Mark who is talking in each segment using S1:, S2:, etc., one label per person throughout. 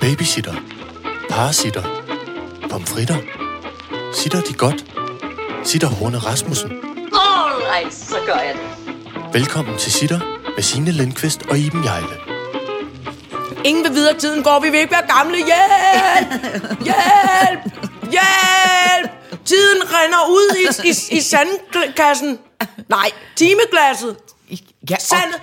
S1: Babysitter. Parasitter. Pomfritter. Sitter de godt? Sitter Horne Rasmussen.
S2: Alright, så gør jeg det.
S1: Velkommen til Sitter med Signe Lindqvist og Iben Jejle.
S3: Ingen vil videre, tiden går, vi vil ikke være gamle. Hjælp! Hjælp! Hjælp! Tiden renner ud i, i, i sandkassen. Nej, timeglasset.
S4: Ja, og,
S3: Sandet.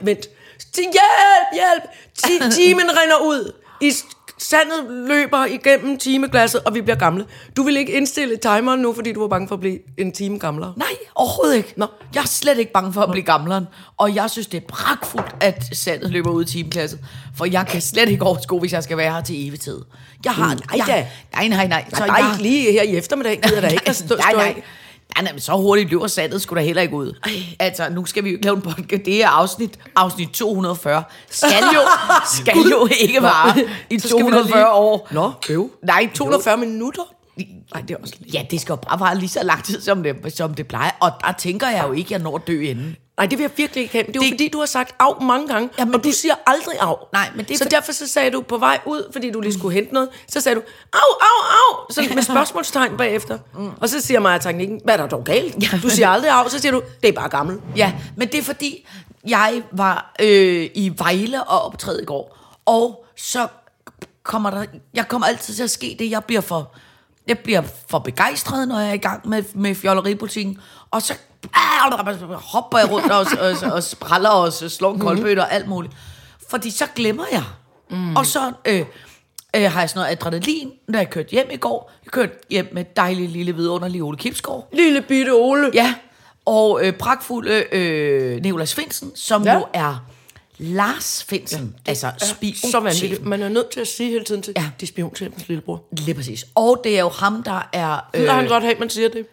S3: Vent. Hjælp, hjælp! Ti- timen render ud. I sandet løber igennem timeglasset, og vi bliver gamle. Du vil ikke indstille timeren nu, fordi du var bange for at blive en time gamlere.
S4: nej, overhovedet ikke.
S3: Nå.
S4: Jeg er slet ikke bange for at blive gamleren. Og jeg synes, det er pragtfuldt, at sandet løber ud i timeklasset. For jeg kan slet ikke overskue, hvis jeg skal være her til evig tid. Jeg har...
S3: Nej
S4: jeg. Nej, nej, nej.
S3: Så nej,
S4: jeg,
S3: ikke lige her i eftermiddag gider der ikke at stå,
S4: nej, nej.
S3: Af.
S4: Nej, nej, men så hurtigt løber sandet skulle da heller ikke ud. Altså, nu skal vi jo lave en podcast. Det er afsnit, afsnit 240. Skal jo, skal jo ikke vare i
S3: Så skal vi da
S4: 240
S3: lige-
S4: år.
S3: Nå, øv.
S4: Nej,
S3: 240 minutter? Nej, det er også lidt.
S4: Ja, det skal jo bare vare lige så lang tid, som det, som det plejer. Og der tænker jeg jo ikke, at jeg når at dø inden.
S3: Nej, det vil jeg virkelig ikke have. Det er jo
S4: Det-
S3: fordi, du har sagt af mange gange,
S4: Jamen,
S3: Jamen, og du
S4: det-
S3: siger aldrig af.
S4: Nej, men det er
S3: så
S4: for-
S3: derfor så sagde du på vej ud, fordi du lige skulle hente noget, så sagde du, au, au, au, sådan med spørgsmålstegn bagefter. Mm. Og så siger Maja teknikken, hvad er der dog galt? Du siger aldrig af, så siger du, det er bare gammel.
S4: Ja, men det er fordi, jeg var øh, i Vejle og optræde i går. Og så kommer der... Jeg kommer altid til at ske det, jeg bliver for... Jeg bliver for begejstret, når jeg er i gang med, med fjolleripolitikken. Og så hopper jeg rundt og, og, og spræller og slår en koldbøtte og alt muligt. Fordi så glemmer jeg. Mm. Og så øh, øh, har jeg sådan noget adrenalin, når jeg kørte hjem i går. Jeg kørte hjem med dejlig lille vidunderlig Ole Kipsgaard.
S3: Lille bitte Ole.
S4: Ja, og øh, pragtfulde øh, Nicolas Finsen, som. Ja. jo er Lars Finsen, ja, altså spion.
S3: Så vanvittigt. Man er nødt til at sige hele tiden til,
S4: Ja.
S3: ja. de er spionchefens lillebror.
S4: Lige præcis. Og det er jo ham, der er...
S3: Øh.
S4: Øh,
S3: han godt have, man siger det.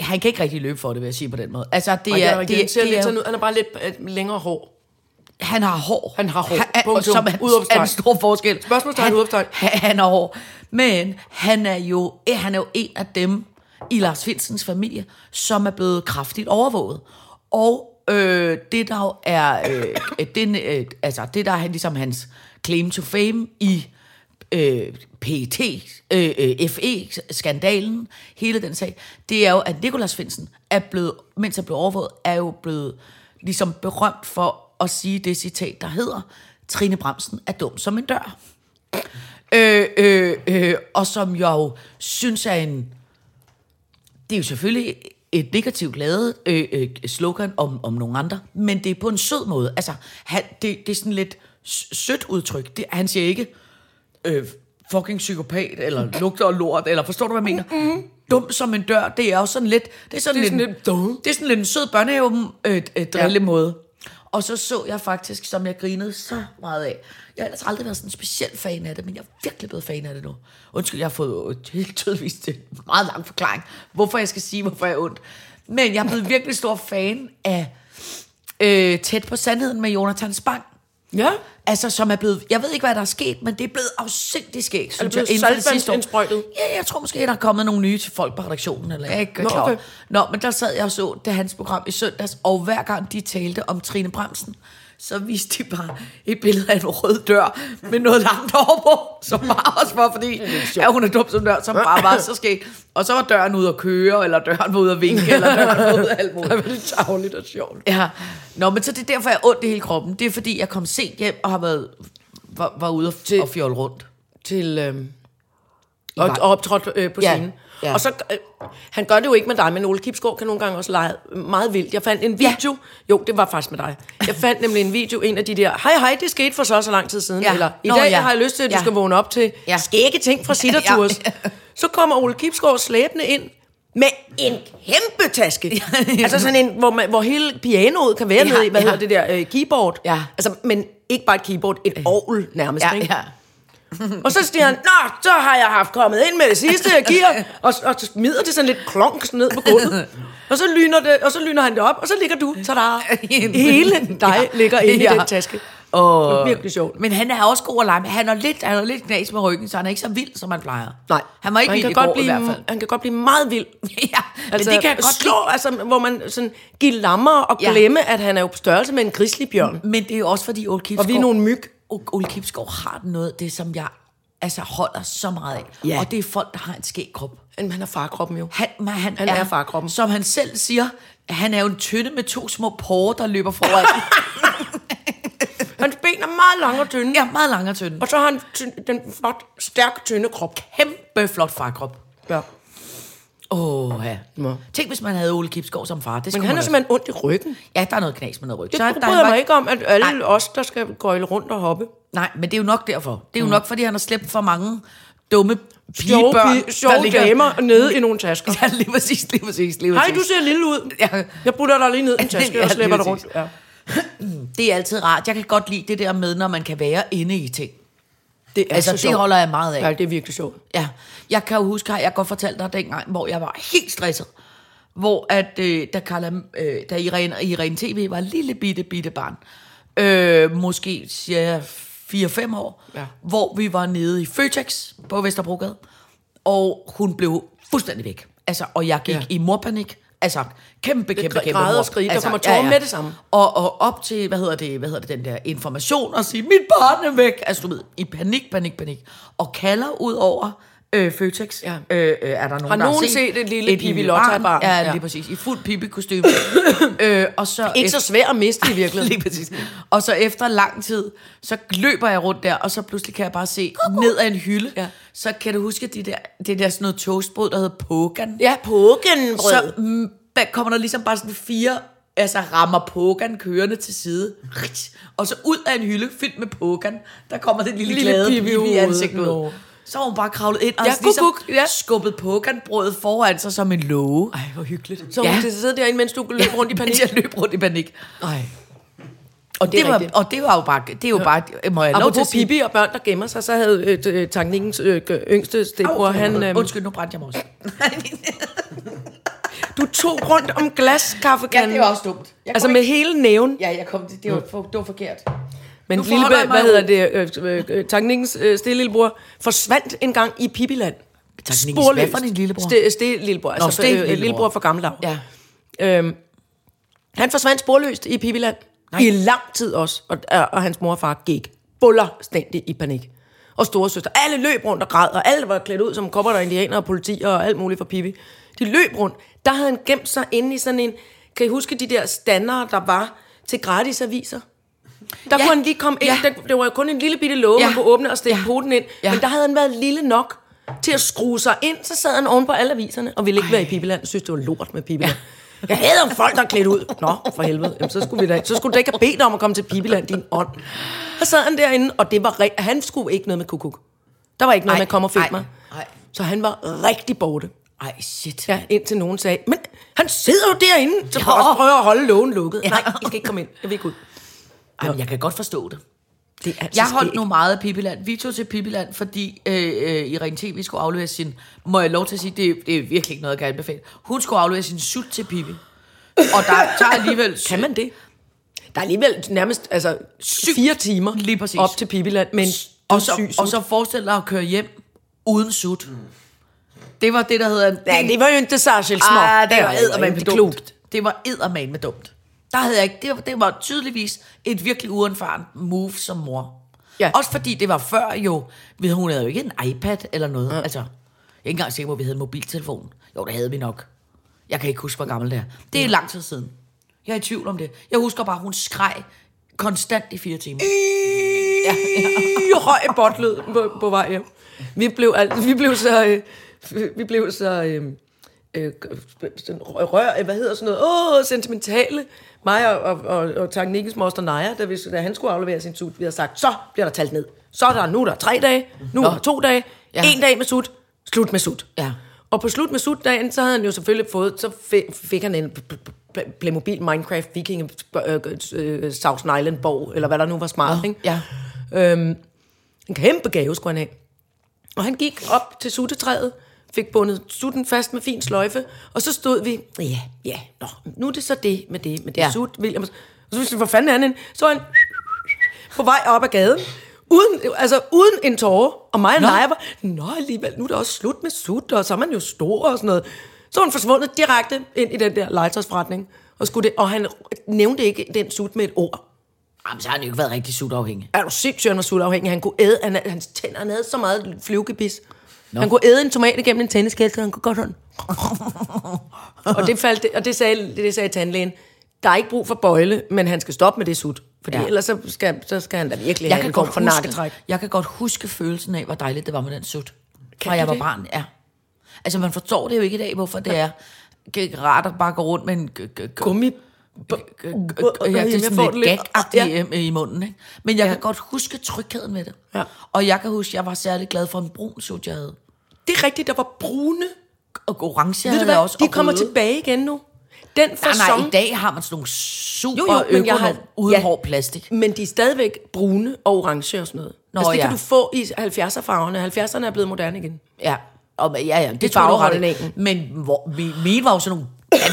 S4: han kan ikke rigtig løbe for det, vil jeg sige på den måde. Altså, det
S3: Det
S4: er,
S3: er,
S4: det,
S3: det,
S4: det, det er,
S3: sådan ud. Han er bare lidt øh, længere hår.
S4: han har hår.
S3: Han har hår.
S4: Han,
S3: Punktum.
S4: som er, er en stor forskel.
S3: Spørgsmålstegn,
S4: han,
S3: udopstegn.
S4: Han, han har hår. Men han er, jo, eh, han er jo en af dem i Lars Finsens familie, som er blevet kraftigt overvåget. Og øh, det der jo er, øh, øh, den, øh, altså det der er han- ligesom hans claim to fame i øh, PET, øh, øh, FE-skandalen, hele den sag, det er jo, at Nikolas Finsen er blevet, mens han blev overvåget, er jo blevet ligesom berømt for at sige det citat, der hedder, Trine Bremsen er dum som en dør. Øh, øh, øh, og som jeg jo synes er en... Det er jo selvfølgelig et negativt lavet øh, øh, slogan om, om nogle andre, men det er på en sød måde. Altså, han, det, det er sådan lidt sødt udtryk. Det, han siger ikke, øh, fucking psykopat, eller lugter og lort, eller forstår du, hvad jeg mener? Mm. Dum som en dør, det er jo sådan lidt... Det er sådan,
S3: Det er
S4: lidt,
S3: sådan lidt dum.
S4: Det er sådan lidt en sød børnehave øh, øh, drillemåde. Og så så jeg faktisk, som jeg grinede så meget af. Jeg har ellers aldrig været sådan en speciel fan af det, men jeg er virkelig blevet fan af det nu. Undskyld, jeg har fået helt tydeligvis en meget lang forklaring, hvorfor jeg skal sige, hvorfor jeg er ondt. Men jeg er blevet virkelig stor fan af øh, Tæt på sandheden med Jonathan Spang.
S3: Ja.
S4: Altså, som er blevet... Jeg ved ikke, hvad der er sket, men det er blevet afsindig skægt, synes
S3: blevet
S4: jeg, for det
S3: saltvand
S4: sidste år.
S3: indsprøjtet?
S4: Ja, jeg tror måske, der er kommet nogle nye til folk på redaktionen, eller jeg er ikke
S3: Nå,
S4: klar
S3: okay.
S4: Nå, men der sad jeg og så det hans program i søndags, og hver gang de talte om Trine Bremsen, så viste de bare et billede af en rød dør med noget langt over på, som bare også var, fordi ja, hun er dum som dør, som bare var så skægt. Og så var døren ude at køre, eller døren var ude at vinke, eller døren var ude af alt muligt.
S3: Det er tavligt og sjovt.
S4: Ja. Nå, men så det er derfor, jeg er ondt i hele kroppen. Det er fordi, jeg kom sent hjem og har været var, var ude og,
S3: Til-
S4: og fjolle rundt.
S3: Til... Øhm, og, og optrådt øh, på scenen.
S4: ja.
S3: Og så, øh, han gør det jo ikke med dig, men Ole Kipsgaard kan nogle gange også lege meget vildt. Jeg fandt en video, jo, det var faktisk med dig. Jeg fandt nemlig en video, en af de der, hej hej, det skete for så så lang tid siden,
S4: Ja.
S3: eller i
S4: Nå,
S3: dag
S4: ja.
S3: har jeg lyst til, at du
S4: Ja.
S3: skal vågne op til
S4: Ja.
S3: skægge ting fra Sittertours. Så kommer Ole Kipsgaard slæbende ind med en kæmpe taske. altså sådan en, hvor, man, hvor hele pianoet kan være
S4: Ja,
S3: ja, nede i, hvad
S4: ja.
S3: ja. hedder det der, øh, keyboard.
S4: Ja.
S3: Altså, men ikke bare et keyboard, et orgel nærmest,
S4: Ja,
S3: ikke?
S4: ja.
S3: Og så siger han, Nå, så har jeg haft kommet ind med det sidste, jeg giver. Og, og så smider det sådan lidt klonk ned på gulvet. Og så lyner, det, og så lyner han det op, og så ligger du, tada, hele dig ligger inde
S4: Ja.
S3: i den taske.
S4: Og,
S3: Det er virkelig sjovt.
S4: Men han er også god at lege med. Han er lidt, han er lidt knas med ryggen, så han er ikke så vild, som han plejer.
S3: Nej,
S4: Han var ikke
S3: han
S4: vild
S3: kan
S4: i
S3: godt
S4: går
S3: blive,
S4: i hvert fald.
S3: Han kan godt blive meget vild.
S4: ja, men det kan jeg godt
S3: slå, altså, hvor man sådan giver lammer og
S4: Ja.
S3: glemme, at han er jo på størrelse med en grizzlybjørn.
S4: lide. Men det er jo også fordi Ole Kipsgaard...
S3: Og vi er nogle myg.
S4: Ole Kipskov har noget, det som jeg altså holder så meget af.
S3: Ja.
S4: Og det er folk, der har en skæg krop.
S3: Men han er farkroppen jo.
S4: Han, men han,
S3: Han er farkroppen.
S4: Som han selv siger, han er jo en tynde med to små porre, der løber foran.
S3: Hans ben er meget lange og tynde.
S4: ja, meget lang og tynd.
S3: Og så har han den flot, stærk, tynde krop.
S4: Kæmpe flot farkrop.
S3: Ja.
S4: Åh, oh, ja.
S3: Nå.
S4: Tænk, hvis man havde Ole Kipskov som far. Det
S3: Men han
S4: også-
S3: simpelthen ondt i ryggen.
S4: Ja, der er noget knas med noget ryg.
S3: Det
S4: Så
S3: der
S4: der
S3: bryder
S4: var-
S3: mig ikke om, at alle
S4: Nej.
S3: os, der skal gøjle rundt og hoppe.
S4: Nej, men det er jo nok derfor. Det er jo
S3: Mm.
S4: nok, fordi han har slæbt for mange dumme pigebørn.
S3: pige, sjove damer nede i nogle tasker.
S4: Ja, lige præcis, lige præcis, lige
S3: Hej,
S4: præcis.
S3: du ser lille ud.
S4: Ja.
S3: Jeg putter dig lige ned i en taske
S4: Ja,
S3: og slæber dig rundt. Ja.
S4: Det er altid rart. Jeg kan godt lide det der med, når man kan være inde i ting.
S3: Det er
S4: Altså,
S3: så
S4: det
S3: sjovt.
S4: holder jeg meget af.
S3: Ja, det er virkelig sjovt.
S4: Ja, jeg kan jo huske, har jeg godt fortalt dig dengang, hvor jeg var helt stresset. Hvor at, øh, da, Carla, øh, da Irene, Irene TV var lille bitte, bitte barn, øh, måske siger 4-5 år,
S3: Ja.
S4: hvor vi var nede i Føtex på Vesterbrogade, og hun blev fuldstændig væk. Altså, og jeg gik
S3: Ja.
S4: ja. i morpanik. Altså, kæmpe, kæmpe,
S3: græ-
S4: kæmpe
S3: græde og skrige. Der
S4: Altså,
S3: kommer tårer med det samme.
S4: Og, og op til, hvad hedder det, hvad hedder det, den der information, og sige, mit barn er væk. Altså, du ved, i panik, panik, panik. Og kalder ud over øh, Føtex.
S3: Ja.
S4: Øh, øh, er der nogen,
S3: Har
S4: der
S3: nogen set et lille Pippi
S4: barn?
S3: Lotto-barn?
S4: Ja,
S3: Ja.
S4: lige præcis. I fuld Pippi-kostyme. øh, og så
S3: Ikke så svær at miste i virkeligheden.
S4: Lige præcis. Og så efter lang tid, så løber jeg rundt der, og så pludselig kan jeg bare se ned ad en hylde.
S3: Ja.
S4: Så kan du huske de der, det der sådan noget toastbrød, der hedder Pogan.
S3: Ja, pågenbrød.
S4: Så mm, kommer der ligesom bare sådan fire, altså rammer Pogan kørende til side. Og så ud af en hylde fyldt med Pogan, der kommer det lille,
S3: Lille
S4: glade
S3: Pippi
S4: pipi i ansigtet ud. Så var hun bare kravlet ind og
S3: Ja,
S4: ja, ligesom
S3: kuk, kuk, ja.
S4: skubbet Pogan-brødet foran sig som en låge.
S3: Ej, hvor hyggeligt. Så
S4: Ja.
S3: hun ja. sidde derinde, mens du løb rundt i panik.
S4: Jeg løb rundt i panik.
S3: Ej.
S4: Og
S3: Det
S4: det, var,
S3: rigtigt.
S4: og det var jo bare, det er jo bare, må jeg lov til at sige.
S3: Pippi og børn, der gemmer sig, så havde øh, øh, Tankningens øh, yngste stedbror, han... Øh,
S4: Undskyld, nu brændte jeg mig også.
S3: du tog rundt om glaskaffekanden.
S4: Ja, det var også dumt. Jeg
S3: Altså med
S4: ikke-
S3: hele næven.
S4: Ja, jeg kom til, det var, for, det var forkert.
S3: Men lille, hvad
S4: mig
S3: hedder det, øh, øh, øh, Tankningens øh, stille lillebror forsvandt en gang i Pippiland.
S4: Tankningens hvad for en lillebror?
S3: Ste, ste lillebror, altså
S4: Ste
S3: øh,
S4: lillebror.
S3: lillebror fra Gamle Dag.
S4: Ja.
S3: Øhm, han forsvandt sporløst i Pippiland.
S4: Nej.
S3: I lang tid også. Og, og, og hans mor og far gik fuldstændig i panik. Og storesøster. Alle løb rundt og græd, og alle var klædt ud som kopper og indianer og politi og alt muligt for Pippi. De løb rundt. Der havde han gemt sig inde i sådan en... Kan I huske de der standere, der var til gratis aviser? Der
S4: Ja.
S3: kunne han lige komme ind.
S4: Ja.
S3: Ja. Det var jo kun en lille bitte låge, ja. Man kunne åbne og stikke ja. Poten ind.
S4: Ja.
S3: Men der havde han været lille nok til at skrue sig ind. Så sad han oven på alle aviserne og ville ikke være i Pippiland. Jeg synes, det var lort med Pippiland. Ja. Jeg hader folk, der er klædt ud. Nå, for helvede. Jamen, så skulle, vi da, så skulle du ikke have bedt om at komme til Pippiland, din ånd. Så sad han derinde, og det var han skulle ikke noget med kukuk. Der var ikke noget
S4: Ej,
S3: med at komme og finde
S4: ej,
S3: mig.
S4: ej.
S3: Så han var rigtig borte.
S4: Ej, shit.
S3: Ja, indtil nogen sagde, men han sidder jo derinde, så
S4: Jo.
S3: prøv også prøve at holde lågen lukket.
S4: Ja.
S3: Nej, I skal ikke komme ind. Jeg vil ikke ud.
S4: Ej, men jeg kan godt forstå det.
S3: Det er
S4: Jeg holdt nu meget af Pippiland. Vi tog til Pippiland, fordi øh, øh, Irene TV skulle aflevere sin... Må jeg lov til at sige, det, er- det er virkelig ikke noget, jeg kan anbefale. Hun skulle aflevere sin sut til Pippi. Og der tager alligevel...
S3: Kan man det? Der er alligevel nærmest altså,
S4: Syv-
S3: fire timer
S4: Lige præcis.
S3: op til Pippiland, men
S4: og så, og så forestil dig at køre hjem uden sut. Det var det, der hedder... En,
S3: Ja, det var jo ikke særskilt små.
S4: Ah, det var eddermame dumt. Det var eddermame med dumt. Der havde jeg ikke, det, var, det var tydeligvis et virkelig uerfaren move som mor.
S3: Ja.
S4: Også fordi det var før jo, ved hun havde jo ikke en iPad eller noget. Ja. Altså, jeg er ikke engang sikker på, at vi havde en mobiltelefon. Jo, det havde vi nok. Jeg kan ikke huske, hvor gammel det er. Det er ja. lang tid siden. Jeg er i tvivl om det. Jeg husker bare, at hun skreg konstant i fire timer.
S3: Ja, ja. Høj botlød på, på vej hjem. Vi blev, al- vi blev så... Øh, vi blev så... Øh, øh, sådan rør, hvad hedder sådan noget? Åh, sentimentale. Mig og, og, og, og Tanknikkens moster Naja, da, vi, da han skulle aflevere sin sut, vi havde sagt, så bliver der talt ned. Så er der, nu er der tre dage, nu er der to dage,
S4: Ja.
S3: en dag med sut, slut med sut.
S4: Ja.
S3: Og på slut med sut-dagen, så havde han jo selvfølgelig fået, så fik, fik han en Playmobil Minecraft Viking øh, øh, South Island borg, eller hvad der nu var smart, ikke?
S4: Ja.
S3: Øhm, en kæmpe gave skulle han have. Og han gik op til suttetræet, fik bundet sutten fast med fin sløjfe, og så stod vi, ja, ja, nå, nu er det så det med det, med det ja. Sut, William. Og så synes vi, hvor fanden er han? Så er han på vej op ad gaden, uden, altså uden en tårer, og mig og. Naja var, nå alligevel, nu er det også slut med sut, og så er man jo stor og sådan noget. Så var han forsvundet direkte ind i den der legetøjsforretning, og, skulle det, og han nævnte ikke den sut med et ord.
S4: Jamen, så har han jo ikke været rigtig sutafhængig.
S3: Er du sindssygt, han var sultafhængig? Han kunne æde, han, hans tænder, han havde så meget flyvgebis. No. Han kunne æde en tomat igennem en tenniskæde, han kunne godt sådan. og, det faldt, og det sagde, det sagde tandlægen. Der er ikke brug for bøjle, men han skal stoppe med det sut. Fordi
S4: Ja.
S3: ja. ellers så skal, så skal han da virkelig
S4: Jeg
S3: have
S4: kan,
S3: en form
S4: godt
S3: for nakketræk.
S4: jeg kan godt huske følelsen af, hvor dejligt det var med den sut.
S3: Kan
S4: Fra jeg var
S3: det?
S4: barn, ja. Altså, man forstår det jo ikke i dag, hvorfor det er g- rart at bare gå rundt med en... g- g- g-
S3: Gummi.
S4: Ja, det er
S3: Jeg
S4: sådan
S3: får
S4: lidt
S3: det
S4: gag i munden, ikke? Men jeg kan godt huske trygheden ved det.
S3: Ja.
S4: Og jeg kan huske, at jeg var særlig glad for en brun sut, jeg havde.
S3: Det er rigtigt, der var brune.
S4: Og orange
S3: Ved du hvad,
S4: jeg også.
S3: de kommer
S4: røde.
S3: tilbage igen nu. Den
S4: Nej,
S3: fasong,
S4: nej, i dag har man sådan nogle super
S3: Jo, jo, men jeg har-
S4: uden
S3: ja.
S4: hård plastik.
S3: men de er stadigvæk brune og orange og sådan noget.
S4: Nå,
S3: altså, det
S4: ja.
S3: kan du få i 70'er-farverne. 70'erne er blevet moderne igen.
S4: Ja, og, ja, ja, det,
S3: er
S4: tror du ret. Men hvor, min, min var jo sådan nogle,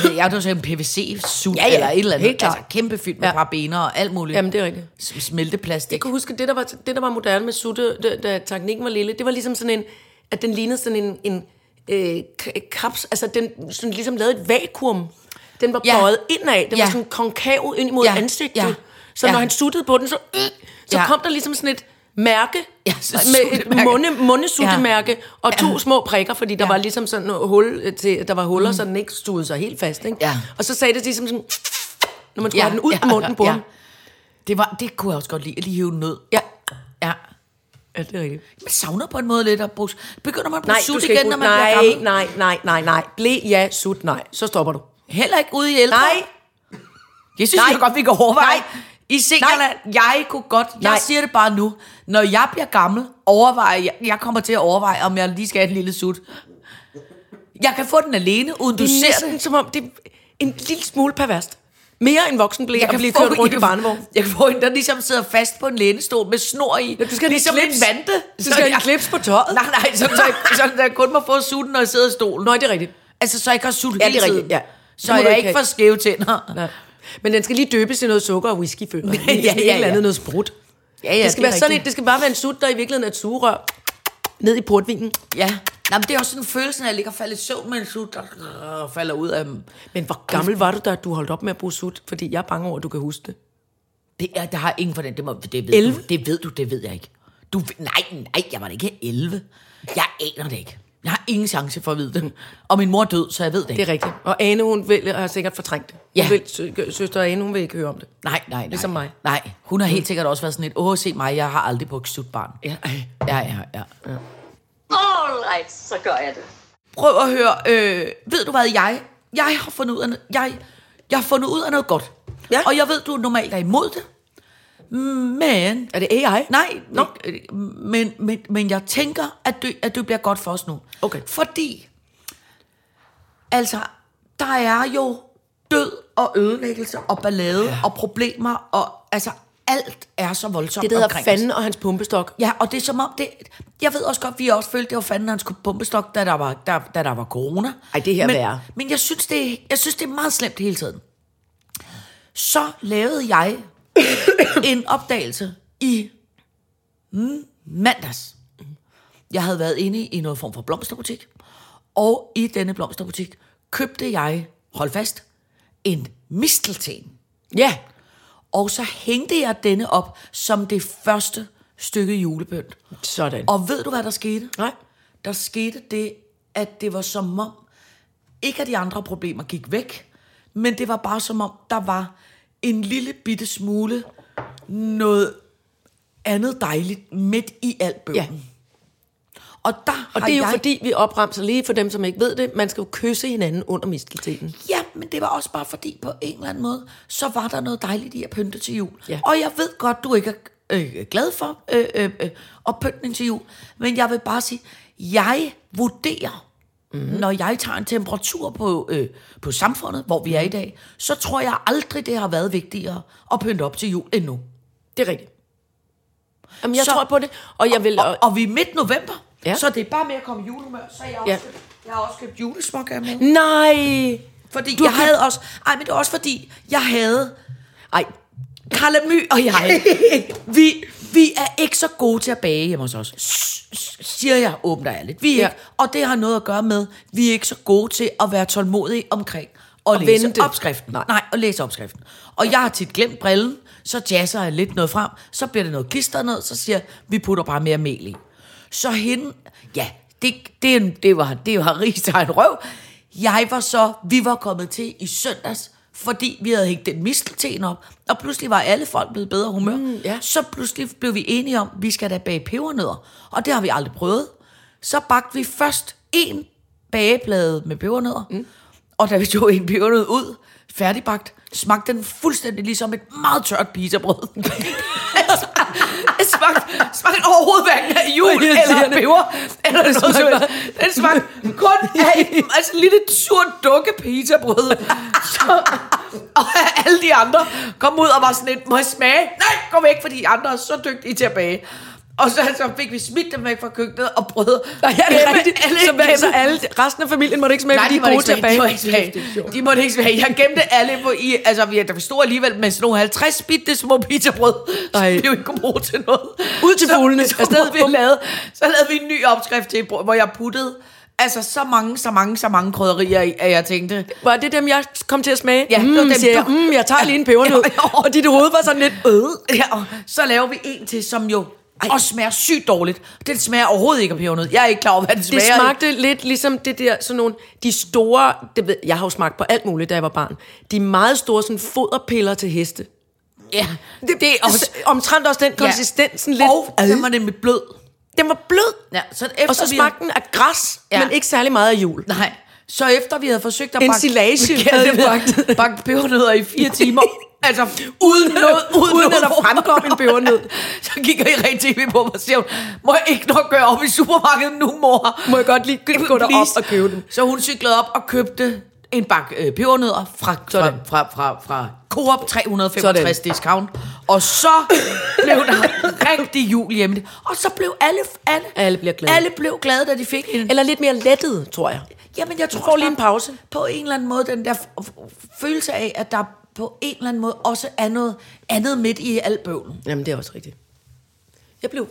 S4: jeg jeg var sådan en PVC-sut,
S3: Ja, ja,
S4: eller et eller andet.
S3: helt klart.
S4: Altså kæmpe fyldt med
S3: Ja.
S4: parabener og alt muligt.
S3: Jamen, det er rigtigt.
S4: Smelteplastik.
S3: Jeg kan huske, det der var, det, der var moderne med sutte, da, da teknikken var lille, det var ligesom sådan en, at den lignede sådan en, en øh, kaps, altså den sådan ligesom lavede et vakuum. Den var
S4: Ja.
S3: bøjet indad, den
S4: Ja.
S3: var sådan konkav ind mod
S4: Ja.
S3: ansigtet.
S4: Ja.
S3: Så
S4: Ja.
S3: når han suttede på den, så, øh, så
S4: Ja.
S3: kom der ligesom sådan et mærke,
S4: Ja, så
S3: med et munde, mundesuttemærke, og to
S4: Ja.
S3: små prikker, fordi der
S4: Ja.
S3: var ligesom sådan noget hul øh, til, der var huller, så den ikke stod sig helt fast. Ikke?
S4: Ja.
S3: Og så sagde det ligesom sådan, når man skulle have den ud af munden på ham.
S4: Det, var, det kunne jeg også godt lide, at lige hive den ned.
S3: Ja.
S4: Ja.
S3: ja, det er rigtigt.
S4: Man savner på en måde lidt at bruge... Begynder man at bruge
S3: Nej,
S4: sut igen, når man
S3: nej,
S4: bliver gammel?
S3: nej, nej, nej, nej. Ble ja, sut, nej. Så stopper du.
S4: Heller ikke ude i ældre?
S3: Nej,
S4: Jeg synes
S3: Nej.
S4: jeg godt, vi kan overveje.
S3: Nej.
S4: I seniorland, jeg kunne godt, jeg
S3: Nej.
S4: siger det bare nu, når jeg bliver gammel, overveje, jeg, jeg kommer til at overveje, om jeg lige skal have en lille sut. Jeg kan få den alene, uden du
S3: det er
S4: ser det.
S3: som om, det er en lille smule perverst. Mere end voksen blev
S4: Jeg kan,
S3: blive
S4: få,
S3: kørt rundt
S4: jeg,
S3: i
S4: kan,
S3: barnevogn.
S4: jeg kan få en, der ligesom sidder fast på en lænestol med snor i.
S3: Ja, du skal
S4: ligesom
S3: en
S4: vante.
S3: Du skal have en klips på tøjet.
S4: Nej, nej, så, så, så, så jeg kun må få sutten, når jeg sidder i stolen.
S3: Nå, det er rigtigt.
S4: Altså, så jeg ikke har sut
S3: Ja,
S4: hele tiden.
S3: ja.
S4: Så jeg
S3: ikke
S4: ikke får skæve tænder.
S3: Nej. Men den skal lige døbes i noget sukker og whisky, jeg.
S4: Ja,
S3: ja,
S4: ja,
S3: Et eller andet noget sprut.
S4: Ja, ja,
S3: det, skal
S4: det
S3: være sådan et, det skal bare være en sut, der i virkeligheden er et sugerør ned i portvinen.
S4: Ja, Nå, men det er også sådan en følelse, at jeg ligger og falder i søvn med en sut, der øh, falder ud af dem.
S3: Men hvor gammel var du, da du holdt op med at bruge sut? Fordi jeg er bange over, at du kan huske det.
S4: Det, er, der har ingen for den, det, må, det ved
S3: 11?
S4: du. Det ved du, det ved jeg ikke. Du, nej, nej, jeg var da ikke 11. Jeg aner det ikke. Jeg har ingen chance for at vide det. Og min mor er død, så jeg ved det
S3: Det er rigtigt. Og Ane, hun vil, har sikkert fortrængt det. Hun
S4: Ja.
S3: vil, sø, søster Ane, hun vil ikke høre om det.
S4: Nej, nej, nej.
S3: Ligesom mig.
S4: Nej, hun har helt sikkert også været sådan et, åh, se mig, jeg har aldrig brugt sutbarn.
S3: Ja, ej.
S4: Ja, ja, ja.
S2: All right, så gør jeg det.
S4: Prøv at høre, øh, ved du hvad, jeg, jeg har fundet ud af, jeg, jeg har fundet ud af noget godt.
S3: Ja.
S4: Og jeg ved, du normalt er imod det. Men
S3: Er det AI?
S4: Nej,
S3: Nå.
S4: men, men, men jeg tænker, at det, at det bliver godt for os nu.
S3: Okay.
S4: Fordi, altså, der er jo død og ødelæggelse og ballade ja. og problemer, og altså, alt er så voldsomt
S3: Det, der hedder fanden og hans pumpestok.
S4: Ja, og det er som om, det, jeg ved også godt, vi også følte, det var fanden hans pumpestok, da der var, da, da der var corona.
S3: Ej, det her er
S4: men,
S3: værre.
S4: Men jeg synes, det, jeg synes, det er meget slemt hele tiden. Så lavede jeg en opdagelse i mm, mandags. Jeg havde været inde i noget form for blomsterbutik, og i denne blomsterbutik købte jeg, hold fast, en mistelten.
S3: Ja.
S4: Og så hængte jeg denne op som det første stykke julepynt.
S3: Sådan.
S4: Og ved du, hvad der skete?
S3: Nej.
S4: Der skete det, at det var som om, ikke at de andre problemer gik væk, men det var bare som om, der var en lille bitte smule noget andet dejligt midt i alt bøgen.
S3: Ja.
S4: Og der
S3: Og det er jo
S4: jeg...
S3: fordi, vi opremser lige for dem, som ikke ved det, man skal jo kysse hinanden under misteltenen.
S4: Ja, men det var også bare fordi, på en eller anden måde, så var der noget dejligt i at pynte til jul.
S3: Ja.
S4: Og jeg ved godt, du ikke er øh, glad for øh, øh, øh, at pynte til jul, men jeg vil bare sige, jeg vurderer, mm-hmm. når jeg tager en temperatur på, øh, på samfundet, hvor vi er i dag, så tror jeg aldrig, det har været vigtigere at pynte op til jul endnu.
S3: Det er rigtigt. Jamen, jeg
S4: Så-
S3: tror på det, og jeg vil...
S4: Og, og vi er midt november, ja. Så det er bare med at komme i julehumør, så jeg også,
S3: Ja.
S4: købt, jeg har også købt julesmokker med.
S3: Nej!
S4: Fordi
S3: Du
S4: jeg
S3: købt-
S4: havde også... Ej, men det var også fordi, jeg havde...
S3: Ej,
S4: Karla My og jeg, vi, vi er ikke så gode til at bage hjemme hos os. Siger jeg åbent og ærligt. Vi er og det har noget at gøre med, vi er ikke så gode til at være tålmodige omkring at læse
S3: vente.
S4: opskriften.
S3: Nej.
S4: Nej, at læse opskriften. Og jeg har tit glemt brillen, så jazzer jeg lidt noget frem, så bliver det noget klister ned, så siger jeg, vi putter bare mere mel i. Så hende, ja, det, det, det var, det var rigtig en røv. Jeg var så, vi var kommet til i søndags, fordi vi havde hængt den mistelten op, og pludselig var alle folk blevet bedre humør. Mm,
S3: ja.
S4: Så pludselig blev vi enige om, at vi skal da bage pebernødder, og det har vi aldrig prøvet. Så bagte vi først en bageplade med pebernødder, mm. og da vi tog en pebernød ud, færdigbagt, smagte den fuldstændig ligesom et meget tørt pizzabrød. smagte, smagte overhovedet hverken af jul eller peber, eller noget
S3: smagte.
S4: Den smagte kun af altså, en lille surt dukke pizzabrød. Så, og alle de andre kom ud og var sådan lidt, må jeg smage? Nej, gå væk, fordi de andre er så dygtige til at bage. Og så, så fik vi smidt dem væk fra køkkenet og prøvede
S3: Nej, ja, det er rigtigt.
S4: alle
S3: så, hvad, så alle, resten af familien måtte ikke smage,
S4: Nej, de
S3: de er
S4: måtte
S3: gode
S4: ikke smage. De måtte ikke smage. De måtte ikke smage. Jeg gemte alle på i... Altså, vi, der stod alligevel med sådan nogle 50 bitte små pizzabrød. Så
S3: Ej.
S4: vi jo ikke bruge til noget.
S3: Ud til
S4: Så-
S3: fuglene.
S4: Så,
S3: Afsted.
S4: vi lavede, så lavede vi en ny opskrift til, hvor jeg puttede altså så mange, så mange, så mange krydderier at jeg tænkte...
S3: Var det dem, jeg kom til at smage?
S4: Ja, det
S3: mm,
S4: var dem,
S3: siger jeg,
S4: du-
S3: mm, jeg tager lige en pebernød.
S4: Ja, ja.
S3: og dit hoved var sådan lidt, øh.
S4: Ja, så laver vi en til, som jo Ej. også smager sygt dårligt. Den smager overhovedet ikke af pebernød. Jeg er ikke klar over, hvad den
S3: Det
S4: smager. af.
S3: smagte lidt ligesom det der, sådan nogle, de store, det ved, jeg har jo smagt på alt muligt, da jeg var barn, de meget store sådan foderpiller til heste.
S4: Ja, det, det er også...
S3: Omtrent også den konsistens, sådan lidt.
S4: Og den var nemlig blød.
S3: den var blød.
S4: Ja, så efter
S3: Og så
S4: vi-
S3: smagte den af græs,
S4: Ja.
S3: men ikke særlig meget af jul.
S4: Nej. Så efter vi havde forsøgt at bakke,
S3: Ensilage havde det bagt.
S4: bakke pebernødder i fire timer, altså uden noget, uden,
S3: Uden at der fremkom en pebernød.
S4: så kigger I rent tv på mig og siger, må jeg ikke nok gøre op i supermarkedet nu, mor?
S3: Må jeg godt lige gå derop og købe dem.
S4: Så hun cyklede op og købte en bakke øh, pebernødder fra, fra, fra, fra, fra Coop 365
S3: Sådan.
S4: discount. Og så blev der rigtig jul hjemme. Og så blev alle, alle,
S3: Alle bliver glade.
S4: alle blev glade, da de fik en.
S3: Eller lidt mere lettet, tror jeg.
S4: Jamen, jeg tror
S3: lige en pause.
S4: På en eller anden måde, den der følelse af, at der på en eller anden måde også er noget andet midt i al bøvlen.
S3: Jamen, det er også rigtigt. Jeg blev...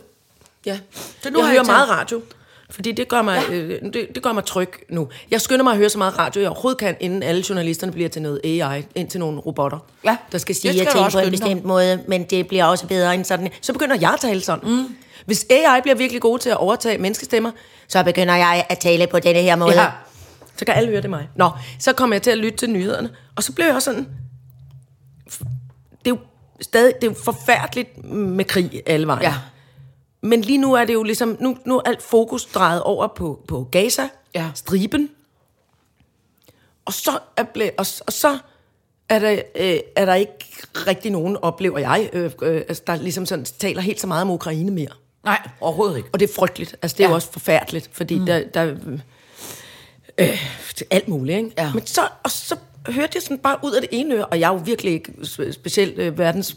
S3: Ja.
S4: Så nu
S3: jeg
S4: har
S3: hører
S4: jeg
S3: meget radio. Fordi det gør, mig, ja. øh, det, det gør mig tryg nu. Jeg skynder mig at høre så meget radio, jeg overhovedet kan, inden alle journalisterne bliver til noget AI, ind til nogle robotter,
S4: Ja,
S3: der skal sige ting
S4: du
S3: på en
S4: skynde dig.
S3: bestemt måde, men det bliver også bedre end sådan. Så begynder jeg at tale sådan. Mm. Hvis AI bliver virkelig god til at overtage menneskestemmer, så begynder jeg at tale på denne her måde.
S4: Ja.
S3: Så kan alle høre det mig. Nå, så kommer jeg til at lytte til nyhederne, og så blev jeg også sådan... Det er jo stadig det er jo forfærdeligt med krig alle vejen.
S4: Ja.
S3: Men lige nu er det jo ligesom, nu, nu er alt fokus drejet over på, på Gaza,
S4: Ja.
S3: striben. Og så er, ble, og, og så er der, øh, er der ikke rigtig nogen, oplever jeg, øh, øh, altså, der ligesom sådan, taler helt så meget om Ukraine mere.
S4: Nej, overhovedet ikke.
S3: Og det er frygteligt. Altså, det er ja.
S4: Ja.
S3: jo også forfærdeligt, fordi mm. der, der øh, alt muligt, ikke?
S4: Ja.
S3: Men så, og så hørte jeg sådan bare ud af det ene øre, og jeg er jo virkelig ikke spe- specielt øh, verdens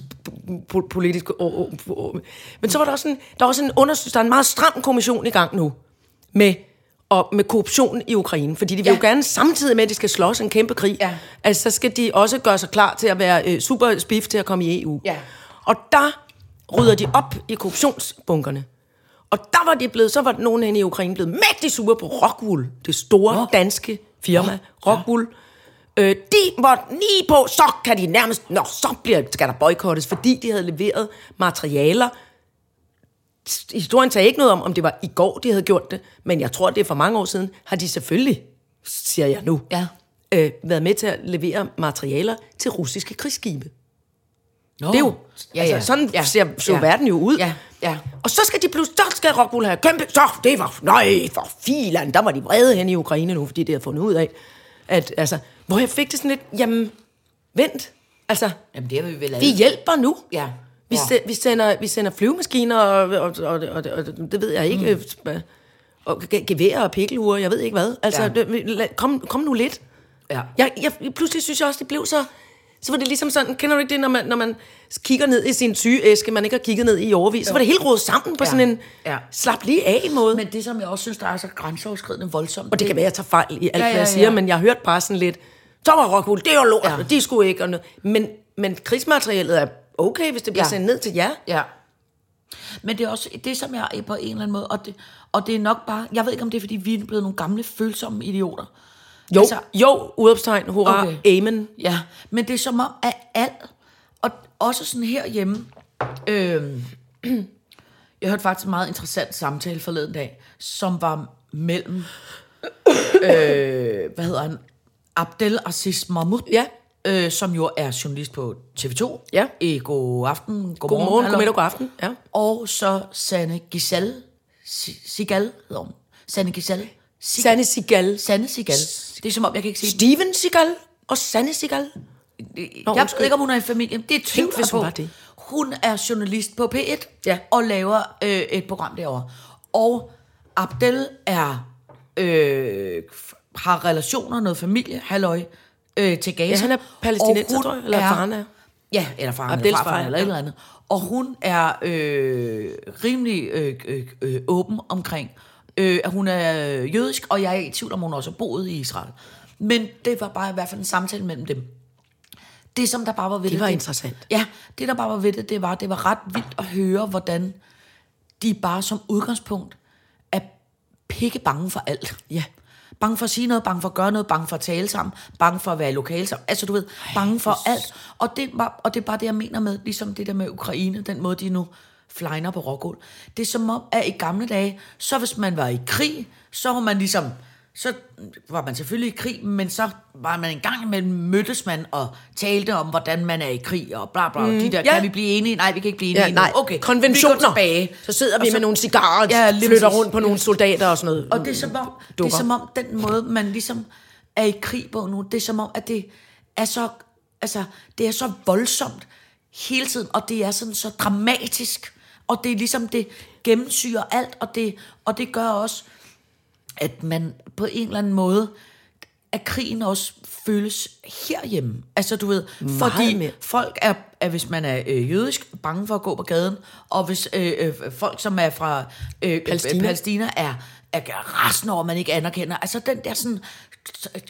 S3: po- politiske... Å, å, å, men så var der også en, der var også en undersøgelse, der er en meget stram kommission i gang nu, med, og med korruption i Ukraine, fordi de vil
S4: Ja.
S3: jo gerne samtidig med, at de skal slås en kæmpe krig,
S4: Ja.
S3: altså så skal de også gøre sig klar til at være øh, super spiff til at komme i EU.
S4: Ja.
S3: Og der rydder de op i korruptionsbunkerne. Og der var de blevet, så var nogen inde i Ukraine blevet mægtig sure på Rockwool, det store
S4: Nå.
S3: danske firma, Rockwool. Øh, de var lige på, så kan de nærmest, nå, så bliver, skal der boykottes, fordi de havde leveret materialer. Historien sagde ikke noget om, om det var i går, de havde gjort det, men jeg tror, det er for mange år siden, har de selvfølgelig, siger jeg nu,
S4: Ja.
S3: øh, været med til at levere materialer til russiske krigsskibe.
S4: Nå.
S3: Det er jo,
S4: ja,
S3: altså,
S4: ja.
S3: sådan
S4: ja.
S3: ser, så
S4: ja.
S3: verden jo ud.
S4: Ja, ja.
S3: Og så skal de pludselig, så skal Rockwool have kæmpe, så det var, nej, for filan, der var de vrede hen i Ukraine nu, fordi det havde fundet ud af, at, altså, hvor jeg fik det sådan lidt, jamen, vent, altså,
S4: Jamen, det har vi vel alle.
S3: vi hjælper nu.
S4: Ja.
S3: Vi,
S4: Ja.
S3: se, vi, sender, vi sender flyvemaskiner, og, og, og, og, og, og det ved jeg ikke, mm. og ge- geværer og pikkelure, jeg ved ikke hvad. Altså,
S4: Ja.
S3: det, kom, kom nu lidt.
S4: Ja.
S3: Jeg, jeg, pludselig synes jeg også, det blev så... Så var det ligesom sådan, kender du ikke det, når man, når man kigger ned i sin sygeæske, man ikke har kigget ned i overvis, så var det helt rodet sammen på
S4: Ja.
S3: sådan en
S4: Ja.
S3: slap lige af måde. Men,
S4: det, som jeg også synes, der er så grænseoverskridende voldsomt.
S3: og det kan være, at jeg tager fejl i alt,
S4: Ja,
S3: ja,
S4: ja,
S3: hvad jeg siger, men jeg har hørt bare sådan lidt, så var Rockwool, det er jo lort,
S4: Ja.
S3: ja. de skulle ikke. Og noget. Men, men krigsmaterialet er okay, hvis det bliver
S4: Ja.
S3: sendt ned til jer.
S4: Ja. Men det er også det, som jeg er på en eller anden måde, og det, og det er nok bare, jeg ved ikke, om det er, fordi vi er blevet nogle gamle, følsomme idioter.
S3: Jo, altså, jo, udopstegn, hurra,
S4: okay.
S3: amen.
S4: Ja, men det er som om, at alt, og, også sådan herhjemme, øh, jeg hørte faktisk en meget interessant samtale forleden dag, som var mellem, øh, hvad hedder han, Abdel Aziz Mahmoud,
S3: Ja.
S4: øh, som jo er journalist på TV2,
S3: Ja.
S4: i God Aften, God,
S3: God
S4: morgen,
S3: god middag, god aften. Ja.
S4: Og så Sanne Si- Sigal, hedder hun. Sanne Giselle Sig-
S3: Sanne Sigal.
S4: Sanne Sigal. Det er som om, jeg kan ikke sige
S3: Steven Sigal og Sanne Sigal. Nå,
S4: jeg ved ikke, om hun er i familien. Det er tvivl
S3: hvis hun var det.
S4: Hun er journalist på P1
S3: Ja.
S4: og laver øh, et program derovre. Og Abdel er øh, har relationer, noget familie, halløj, øh, til Gaza.
S3: Ja, han er palæstinenser, tror jeg, eller faren er.
S4: Ja, eller faren eller farfaren,
S3: far,
S4: eller
S3: ja.
S4: et eller andet. Og hun er øh, rimelig øh, øh, øh, åben omkring, øh, at hun er jødisk, og jeg er i tvivl om, hun også har boet i Israel. Men det var bare i hvert fald en samtale mellem dem. Det, som der bare var ved det...
S3: var interessant.
S4: Ja, det, der bare var ved det, det var, det var ret vildt at høre, hvordan de bare som udgangspunkt er pikke bange for alt.
S3: Ja.
S4: Bange for at sige noget, bange for at gøre noget, bange for at tale sammen, bange for at være i lokale sammen. Altså du ved, bange for alt. Og det, var, og det er bare det, jeg mener med, ligesom det der med Ukraine, den måde, de nu flyner på rågulv. Det er som om, at i gamle dage, så hvis man var i krig, så var man ligesom, så var man selvfølgelig i krig, men så var man en gang imellem mødtes man og talte om, hvordan man er i krig, og bla bla, mm, de der,
S3: ja.
S4: kan vi blive enige? Nej, vi kan ikke blive enige
S3: Ja, nej,
S4: Okay,
S3: konventioner.
S4: vi går tilbage.
S3: Så sidder vi
S4: Og
S3: med nogle cigarer og
S4: Ja,
S3: flytter rundt på nogle soldater og sådan noget.
S4: Og det er som om, det er som om den måde, man ligesom er i krig på nu, det er som om, at det er så, altså, det er så voldsomt hele tiden, og det er sådan så dramatisk, og det er ligesom, det gennemsyrer alt, og det, og det gør også, at man på en eller anden måde, at krigen også føles herhjemme. Altså du ved, fordi
S3: mere.
S4: folk er, er, hvis man er øh, jødisk, bange for at gå på gaden, og hvis øh, øh, folk, som er fra øh,
S3: Palæstina.
S4: Palæstina, Palæstina er, er resten over, man ikke anerkender. Altså den der sådan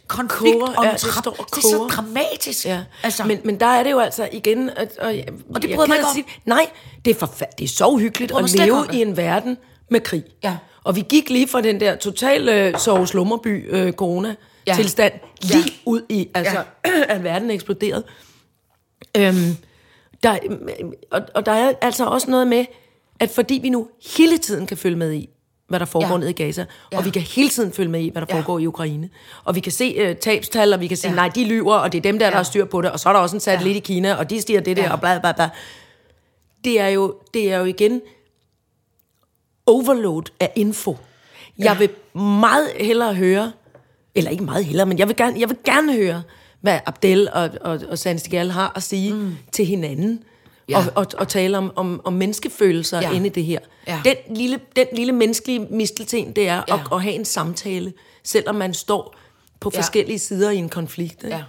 S4: konflikt
S3: Koger,
S4: om
S3: ja, det står
S4: det er så dramatisk.
S3: Ja,
S4: Altså,
S3: men, men der er det jo altså igen... At, og, jeg,
S4: Og det bryder mig ikke om.
S3: sige- Nej, det er, forfærd- det er så uhyggeligt at leve i en verden med krig.
S4: Ja.
S3: Og vi gik lige fra den der total øh, sove slummerby øh,
S4: Ja.
S3: tilstand lige
S4: Ja.
S3: ud i, altså, at verden er eksploderet. Øhm, der, og, og der er altså også noget med, at fordi vi nu hele tiden kan følge med i, hvad der foregår
S4: Ja.
S3: ja. nede i Gaza,
S4: Ja.
S3: og vi kan hele tiden følge med i, hvad der
S4: Ja.
S3: foregår i Ukraine, og vi kan se øh, tabstal, og vi kan sige,
S4: Ja.
S3: nej, de lyver, og det er dem der, der
S4: Ja.
S3: har styr på det, og så er der også en satellit
S4: Ja.
S3: i Kina, og de stiger det der,
S4: Ja.
S3: og bla bla bla. Det er jo, det er jo igen overload af info. Jeg vil meget hellere høre, eller ikke meget hellere, men jeg vil gerne, jeg vil gerne høre, hvad Abdel og, og, og Sanne Stigal har at sige mm. til hinanden.
S4: Ja.
S3: Og, og, og tale om, om, om menneskefølelser
S4: Ja.
S3: ja. inde i det her.
S4: Ja.
S3: Den, lille, den lille menneskelige mistelten, det er
S4: Ja.
S3: ja. at, at have en samtale, selvom man står på
S4: Ja.
S3: forskellige sider i en konflikt. Ikke?
S4: Ja.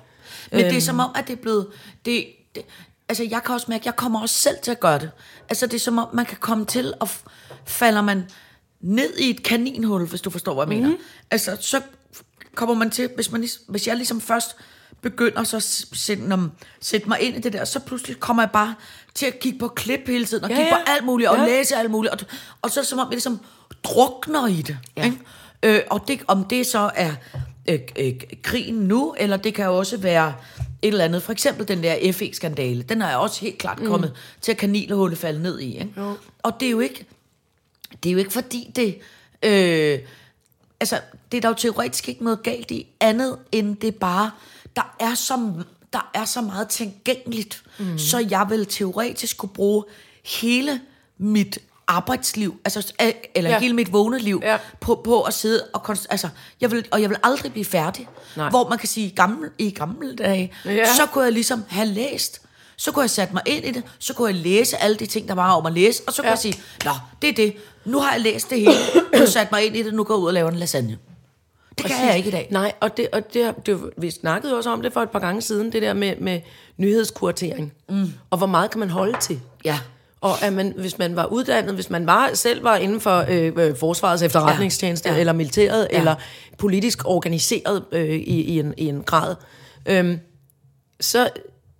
S4: Men øhm. det er som om, at det er blevet... Det, det, altså, jeg kan også mærke, at jeg kommer også selv til at gøre det. Altså, det er som om, man kan komme til, f- falder man ned i et kaninhul, hvis du forstår, hvad jeg mener. Altså, så kommer man til, hvis, man, hvis jeg ligesom først begynder så at sætte, om, sætte mig ind i det der, så pludselig kommer jeg bare til at kigge på klip hele tiden, og
S3: Ja,
S4: kigge på
S3: ja.
S4: alt muligt, og
S3: Ja.
S4: læse alt muligt, og, og så som om, jeg ligesom drukner i det. Ja. Ikke? Øh, og det, om det så er øh, øh, krigen nu, eller det kan også være et eller andet. For eksempel den der FE-skandale, den er også helt klart kommet mm. til at kanilhullet falde ned i. Ikke? Og det er jo ikke, det er jo ikke fordi det... Øh, altså, det er der jo teoretisk ikke noget galt i, andet end det bare, der er så, der er så meget tilgængeligt, mm. så jeg vil teoretisk kunne bruge hele mit arbejdsliv, altså, eller ja. Hele mit vågne liv, ja. På, på at sidde og, konst- altså, jeg vil, og jeg vil aldrig blive færdig.
S3: Nej.
S4: Hvor man kan sige, gammel, i gamle dage. Ja. så kunne jeg ligesom have læst, så kunne jeg sætte mig ind i det, så kunne jeg læse alle de ting, der var om at læse, og så kunne
S3: Ja.
S4: jeg sige, nå, det er det, nu har jeg læst det hele, nu sat mig ind i det, nu går jeg ud og laver en lasagne. Det kan jeg ikke i dag.
S3: Nej, og, det, og det, det, vi snakkede også om det for et par gange siden, det der med, med nyhedskuratering. Mm. Og hvor meget kan man holde til?
S4: Ja.
S3: Og at man, hvis man var uddannet, hvis man var, selv var inden for øh, øh, forsvarets efterretningstjeneste,
S4: Ja.
S3: ja. Eller militæret,
S4: Ja.
S3: eller politisk organiseret øh, i, i, en, i en grad, øhm, så,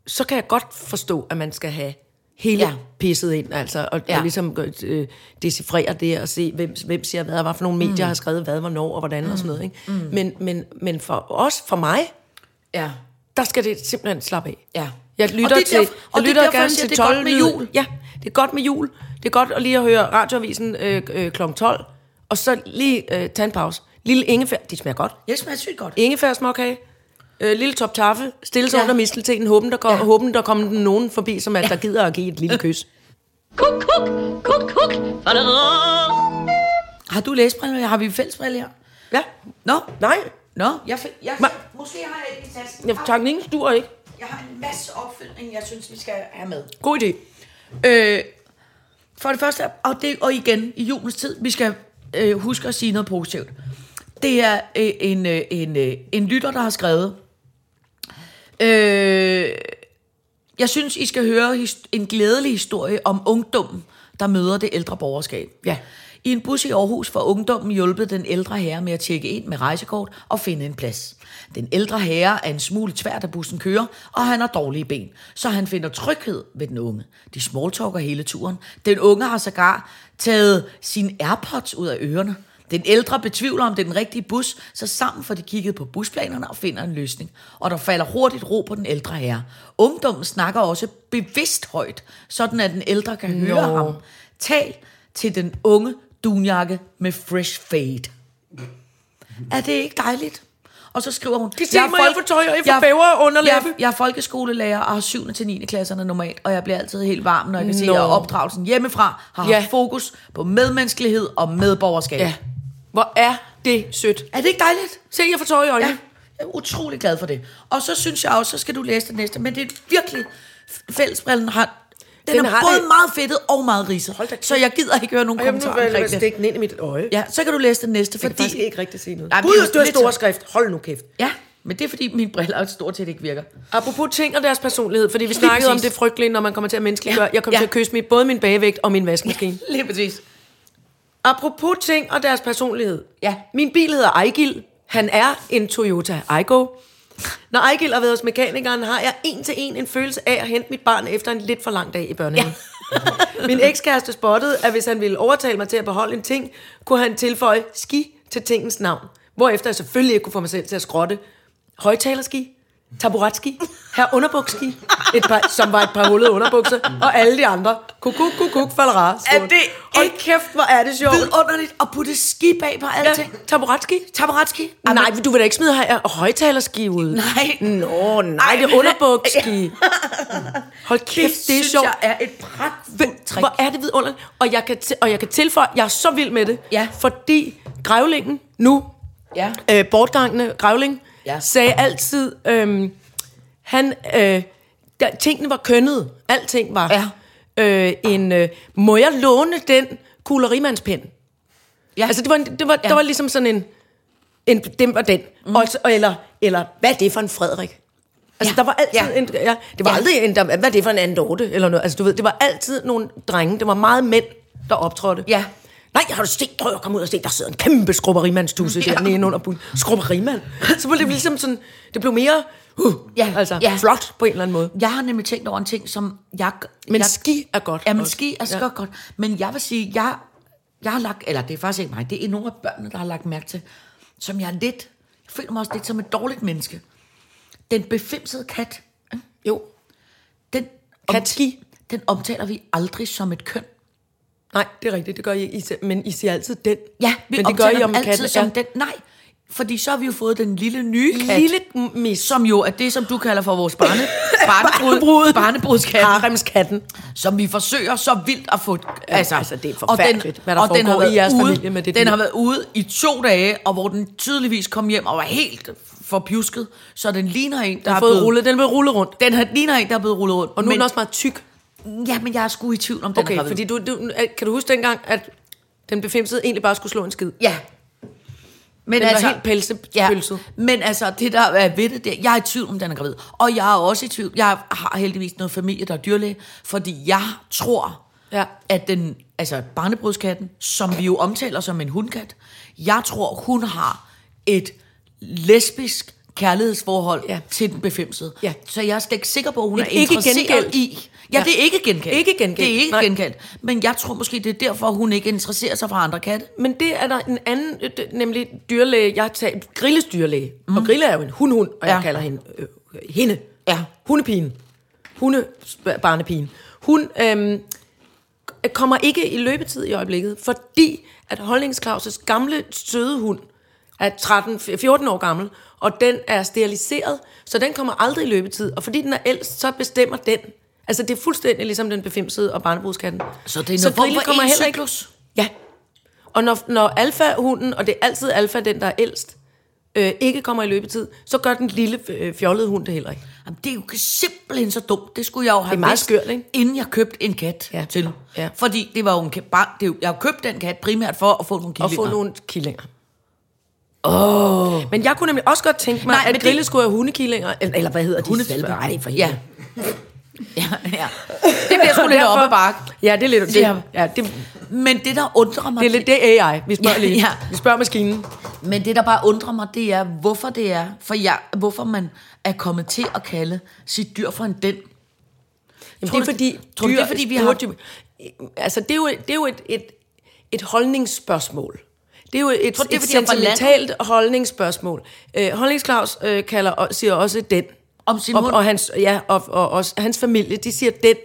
S3: så kan jeg godt forstå, at man skal have hele
S4: Ja.
S3: ja. pisset ind, altså, og, ja.
S4: Ja.
S3: og ligesom øh, decifrere det, og se, hvem, hvem siger hvad, og hvad for nogle medier har skrevet hvad, hvornår, og hvordan, mm. og sådan noget. Ikke? Mm. Men, men, men for os, for mig,
S4: Ja.
S3: der skal det simpelthen slappe af.
S4: Ja.
S3: Jeg lytter
S4: det er
S3: til,
S4: derfor- og
S3: jeg
S4: det er
S3: lytter
S4: derfor,
S3: gerne
S4: siger,
S3: til
S4: det er godt
S3: 12
S4: med jul.
S3: Ja, det er godt med jul. Det er godt at lige at høre radioavisen øh, øh, kl. 12, og så lige øh, tage en pause. Lille ingefær, de smager godt.
S4: Jeg smager sygt godt.
S3: Ingefær småkage, øh, lille top taffe, stille sig
S4: Ja.
S3: under misteltenen, håben der, går,
S4: Ja.
S3: ja. håben der kommer nogen forbi, som at der gider at give et lille kys.
S2: Kuk, kuk, kuk, kuk.
S4: Har du læsbriller? Har vi fællesbriller her?
S3: Ja,
S4: Nå,
S3: nej,
S4: nå, jeg, jeg,
S3: Ma-
S4: måske har jeg ikke i tasken.
S3: jeg tager ingen stuer ikke.
S4: Jeg har en masse opfølgning, jeg synes, vi skal have med.
S3: God idé.
S4: Øh, for det første, og, det, og igen, i julens tid, vi skal øh, huske at sige noget positivt. Det er øh, en, øh, en, øh, en lytter, der har skrevet, øh, jeg synes, I skal høre en glædelig historie om ungdommen, der møder det ældre borgerskab.
S3: Ja.
S4: I en bus i Aarhus får ungdommen hjulpet den ældre herre med at tjekke ind med rejsekort og finde en plads. Den ældre herre er en smule tvær, da bussen kører, og han har dårlige ben, så han finder tryghed ved den unge. De smalltalker hele turen. Den unge har sågar taget sin AirPods ud af ørerne. Den ældre betvivler, om det er den rigtige bus, så sammen får de kigget på busplanerne og finder en løsning. Og der falder hurtigt ro på den ældre herre. Ungdommen snakker også bevidst højt, sådan at den ældre kan høre
S3: Nå.
S4: ham. Tal til den unge dunjakke med fresh fade. Er det ikke dejligt? Og så skriver hun...
S3: Se mig? Jeg får tøj, og jeg får underlæbe."
S4: Jeg, jeg er folkeskolelærer og har 7. til 9. klasserne normalt, og jeg bliver altid helt varm, når jeg kan se,
S3: Nå.
S4: at opdragelsen hjemmefra har
S3: Ja.
S4: haft fokus på medmenneskelighed og medborgerskab.
S3: Ja. Hvor er det sødt.
S4: Er det ikke dejligt?
S3: Se, jeg får tøj i øjnene.
S4: Ja, jeg er utrolig glad for det. Og så synes jeg også, så skal du læse det næste, men det er virkelig... Fællesbrillen har... Den,
S3: Den
S4: er
S3: har
S4: både
S3: det.
S4: meget fedtet og meget ridset. Så jeg gider ikke høre nogen
S3: Og jeg vil
S4: kommentarer omkring det.
S3: stikke den ind i mit øje.
S4: Ja, så kan du læse det næste,
S3: Jeg kan
S4: fordi...
S3: ikke rigtig se noget.
S4: Nej,
S3: Gud, du har stor skrift. Hold nu kæft.
S4: Ja, men det er fordi mine briller stort set ikke virker.
S3: Apropos ting og deres personlighed, fordi vi snakkede om det frygtelige, når man kommer til at menneskeliggøre.
S4: Ja,
S3: Jeg kom
S4: ja.
S3: til at kysse mit, både min bagevægt og min vaskemaskine.
S4: Lige præcis.
S3: Apropos ting og deres personlighed.
S4: Ja.
S3: Min bil hedder Ejgil. Han er en Toyota Aygo. Når Ejgil har været hos mekanikeren, har jeg en til en en følelse af at hente mit barn efter en lidt for lang dag i børnehaven. Ja. Min ekskæreste spottede, at hvis han ville overtale mig til at beholde en ting, kunne han tilføje ski til tingens navn. Hvorefter jeg selvfølgelig ikke kunne få mig selv til at skrotte højtalerski, taburetski, her underbukski, et par, som var et par hullede underbukser, og alle de andre. Kukuk, kukuk, falra.
S4: Er det
S3: Hold
S4: ikke
S3: kæft, hvor er det sjovt.
S4: Vidunderligt at putte ski bag på
S3: Ja,
S4: alting.
S3: taburetski.
S4: Tabaretski.
S3: Nej, du vil da ikke smide her højtalerski ud.
S4: Nej.
S3: Nå, nej, det er underbukski. Hold kæft, det, det er sjovt.
S4: jeg er et pragtfuldt trick.
S3: Hvor er det vidunderligt. Og jeg kan, og jeg kan tilføje, jeg er så vild med det.
S4: Ja.
S3: Fordi grævlingen nu,
S4: Ja.
S3: øh, bortgangne grævling,
S4: Ja.
S3: sagde altid, øhm, han, øh, der, tingene var kønnet. Alting var.
S4: Ja.
S3: Øh, en, øh, må jeg låne den kuglerimandspen?
S4: Ja.
S3: Altså, det var, en, det var, ja. Der var ligesom sådan en, en den var den. Mm. Og, og, eller, eller, hvad er det for en Frederik? Altså,
S4: Ja.
S3: der var altid
S4: Ja.
S3: en, ja, det var
S4: Ja.
S3: aldrig en, der, hvad er det for en anden Dorte? Eller noget. Altså, du ved, det var altid nogle drenge, det var meget mænd, der optrådte.
S4: Ja.
S3: Nej, har du set, prøv at komme ud og se, der sidder en kæmpe skrubberimandstusse ja. dernede under bunden. Skrubberimand. Så blev det ligesom sådan, det blev mere, uh,
S4: Ja,
S3: altså,
S4: ja.
S3: flot på en eller anden måde.
S4: Jeg har nemlig tænkt over en ting, som jeg...
S3: Men
S4: jeg,
S3: ski er godt
S4: Ja, men
S3: også.
S4: ski er
S3: Ja.
S4: godt. Men jeg vil sige, jeg, jeg har lagt... Eller det er faktisk ikke mig. Det er nogle af børnene, der har lagt mærke til, som jeg er lidt... Jeg føler mig også lidt som et dårligt menneske. Den befimsede kat, ikke?
S3: Jo.
S4: den,
S3: Katski?
S4: den omtaler vi aldrig som et køn.
S3: Nej, det er rigtigt, det gør I, I siger- men I siger altid den.
S4: Ja, vi
S3: men det gør I om
S4: altid
S3: katten.
S4: som
S3: ja.
S4: den. Nej, fordi så har vi jo fået den lille nye kat.
S3: Lille mis.
S4: Som jo er det, som du kalder for vores barne, barnebrud,
S3: Barnebrud.
S4: barnebrudskatten.
S3: Haremskatten.
S4: som vi forsøger så vildt at få... Altså,
S3: altså, det er forfærdeligt, hvad der
S4: og den har
S3: foregår i
S4: været
S3: jeres
S4: ude,
S3: familie med det
S4: Den
S3: dyr.
S4: har været ude i to dage, og hvor den tydeligvis kom hjem og var helt forpjusket, så den ligner en, der
S3: Den har
S4: er
S3: fået
S4: blevet,
S3: rullet, den er blevet rullet rundt.
S4: Den har, ligner en, der er blevet rullet rundt.
S3: Og nu er
S4: men,
S3: den også meget tyk.
S4: Ja, men jeg er sgu i tvivl om, den er
S3: Okay,
S4: gravid.
S3: fordi du, du, kan du huske dengang, at den befimsede egentlig bare skulle slå en skid?
S4: Ja. Men
S3: Den var helt pelsepølset.
S4: Ja, men altså, det der er ved det, det, jeg er i tvivl om, den er gravid. Og jeg er også i tvivl. Jeg har heldigvis noget familie, der er dyrlæge, fordi jeg tror,
S3: Ja.
S4: at den, altså barnebrudskatten, som vi jo omtaler som en hundkat, jeg tror, hun har et lesbisk kærlighedsforhold
S3: Ja.
S4: til den befimsede.
S3: Ja.
S4: Så jeg er slet ikke sikker på, at hun
S3: Et
S4: er
S3: ikke
S4: interesseret
S3: gengældt.
S4: i... Ja,
S3: Ja.
S4: det er ikke gengældt.
S3: Ikke gengældt.
S4: Det er ikke
S3: Nej.
S4: gengældt. Men jeg tror måske, det er derfor, hun ikke interesserer sig for andre katte.
S3: Men det er der en anden, øh, nemlig dyrlæge, jeg har taget, Grilles dyrlæge. Mm. Og Grille er jo en hundhund, og jeg
S4: Ja.
S3: kalder hende øh, hende.
S4: Ja.
S3: Hundepigen. hundebarnepigen, hun øhm, kommer ikke i løbetid i øjeblikket, fordi at Holdings Claus' gamle søde hund er 13-14 år gammel, og den er steriliseret, så den kommer aldrig i løbetid. Og fordi den er ældst, så bestemmer den. Altså, det er fuldstændig ligesom den befimsede og barnebrudskatten.
S4: Så det er en form for en cyklus?
S3: Ja. Og når, når alfa-hunden, og det er altid alfa, den der er ældst, øh, ikke kommer i løbetid, så gør den lille øh, fjollede hund det heller ikke.
S4: Jamen, det er jo simpelthen så dumt. Det skulle jeg jo have
S3: Det er meget
S4: vidst,
S3: skørt, ikke?
S4: inden jeg købte en kat
S3: Ja.
S4: til.
S3: Ja.
S4: Fordi det var jo en kat, bare, det er jo, jeg har købt den kat primært for at få nogle
S3: Og
S4: killinger.
S3: få nogle killinger. Oh. Men jeg kunne nemlig også godt tænke mig,
S4: Nej,
S3: at
S4: det-
S3: grille skulle have hundekillinger. Eller, eller hvad hedder de?
S4: Hundesvalpe.
S3: Nej, for
S4: Ja.
S3: helvede.
S4: ja, ja. Det bliver sgu lidt op ad bakke.
S3: Ja, det er lidt... Det,
S4: Ja.
S3: ja, det,
S4: Men det, der undrer mig...
S3: det er lidt det AI. Vi spørger
S4: Ja,
S3: lige.
S4: ja.
S3: Vi spørger maskinen.
S4: Men det, der bare undrer mig, det er, hvorfor det er, for jeg, hvorfor man er kommet til at kalde sit dyr for en den.
S3: Jamen,
S4: Tror
S3: det er fordi,
S4: tror du, det er, fordi vi har...
S3: altså, det er jo, det er jo et, et, et holdningsspørgsmål. Det er jo et,
S4: Tror det er,
S3: et sentimentalt holdningsspørgsmål. Øh, Holdningsklaus øh, kalder, siger også den.
S4: Om sin
S3: og,
S4: hund?
S3: og, hans, ja, og, og, og hans familie, de siger den.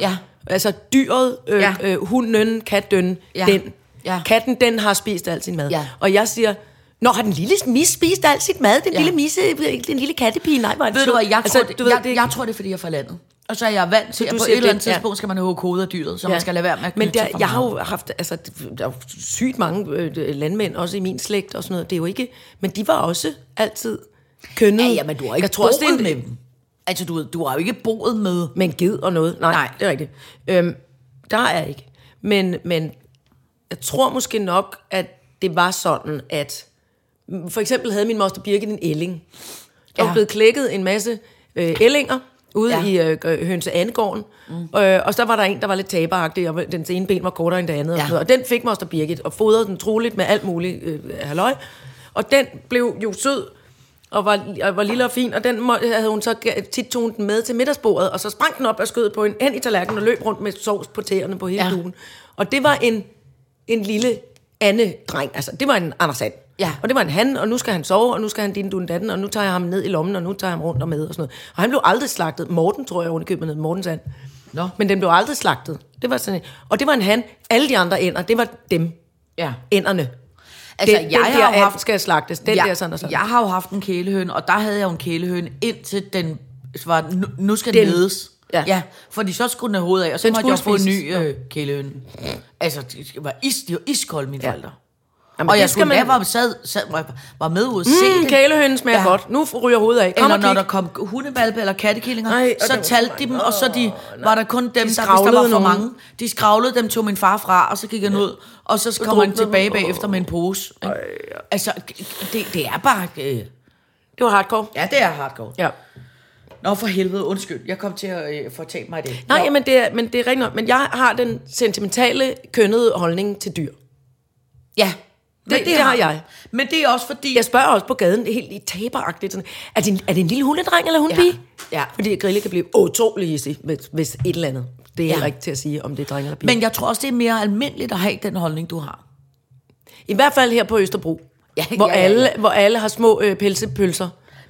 S4: Ja.
S3: Altså dyret, øh,
S4: Ja.
S3: øh, hunden, katdøn,
S4: Ja.
S3: den.
S4: Ja.
S3: Katten, den har spist al sin mad.
S4: Ja.
S3: Og jeg siger, Nå, har den lille mis spist al sit mad? Den
S4: Ja.
S3: lille misse, den lille kattepige? Nej, hvor er det
S4: Ved du hvad, jeg,
S3: altså,
S4: tror, det,
S3: du ved,
S4: jeg,
S3: det,
S4: jeg tror, det er, fordi jeg er fra landet. Og så er jeg vant til, at på et eller andet
S3: det, ja.
S4: tidspunkt skal man have hovedet af dyret, så man skal lade være med at
S3: Men der, jeg har jo haft, altså, der er sygt mange øh, landmænd, også i min slægt og sådan noget. Det er jo ikke, men de var også altid kønnet.
S4: Ja, ja, men du har ikke
S3: jeg tror også, det er
S4: med dem. Altså, du, du har jo ikke boet med...
S3: Men ged og noget. Nej,
S4: Nej.
S3: Det er rigtigt. Øhm, der er jeg ikke. Men, men jeg tror måske nok, at det var sådan, at for eksempel havde min moster Birgit en ælling. Der var
S4: Ja.
S3: blevet klækket en masse øh, ællinger ude
S4: Ja.
S3: i øh, hønse Annegården. Mm. Øh, og så var der en, der var lidt taberagtig, og den ene ben var kortere end det andet.
S4: Ja.
S3: Og, sådan og den fik moster Birgit, og fodrede den troligt med alt muligt øh, halløj. Og den blev jo sød, og var, og var lille og fin, og den må, havde hun så tit tog den med til middagsbordet, og så sprang den op af skødet på en hen i tallerkenen og løb rundt med sovs på tæerne på hele
S4: ja.
S3: duen. Og det var en, en lille Anne-dreng, altså det var en Anders And.
S4: Ja.
S3: Og det var en han, og nu skal han sove, og nu skal han din dun datten, og nu tager jeg ham ned i lommen, og nu tager jeg ham rundt og med, og sådan noget. Og han blev aldrig slagtet. Morten, tror jeg, hun købet ned. Mortens and.
S4: Nå.
S3: Men den blev aldrig slagtet. Det var sådan, en- og det var en han. Alle de andre ender, det var dem.
S4: Ja.
S3: Enderne.
S4: Altså,
S3: den,
S4: jeg
S3: den
S4: har
S3: der
S4: jo
S3: and
S4: haft-
S3: skal slagtes. Den
S4: ja,
S3: der sådan og sådan.
S4: Jeg har jo haft en kælehøne, og der havde jeg jo en kælehøne, indtil den var, nu, nu skal
S3: Den-
S4: ledes.
S3: Ja.
S4: ja, fordi så skulle den have hovedet af, og så
S3: Den
S4: måtte jeg få en ny øh, kælehøne. Altså, det var, is, de var iskolde, mine
S3: Ja.
S4: forældre.
S3: Jamen,
S4: og jeg skulle
S3: man-
S4: var, sad, sad, var, med ud at se
S3: Mm, kælehønen smager
S4: Ja.
S3: ja. godt. Nu ryger hovedet af. Kom
S4: Eller når der kom hundevalpe eller kattekillinger,
S3: Ej,
S4: så talte de dem, og så de, var der kun dem, der, hvis der
S3: skravlede
S4: var for
S3: nogen.
S4: mange. De skravlede dem, tog min far fra, og så gik han ud, og så kommer han tilbage bagefter med en pose. ikke? Altså, det, det er bare... Øh,
S3: Det var hardcore.
S4: ja, det er hardcore.
S3: Ja.
S4: Nå, for helvede, undskyld. Jeg kom til at øh, fortælle mig det.
S3: Nej,
S4: Nå.
S3: jamen det er, men det er rigtigt. Men jeg har den sentimentale, kønnede holdning til dyr.
S4: Ja,
S3: Det- det har jeg.
S4: Men det er også fordi...
S3: Jeg spørger også på gaden, det helt i taberagtigt. Sådan, er, det en, er det en lille hundedreng eller hundepige?
S4: Ja. Ja.
S3: Fordi Grille kan blive utrolig hissig, hvis, hvis et eller andet. Det er
S4: Ja.
S3: ikke til at sige, om det er dreng eller pige.
S4: Men jeg tror også, det er mere almindeligt at have den holdning, du har.
S3: I hvert fald her på Østerbro,
S4: Ja,
S3: hvor,
S4: ja, ja.
S3: Alle, hvor alle har små øh, pelsepølser,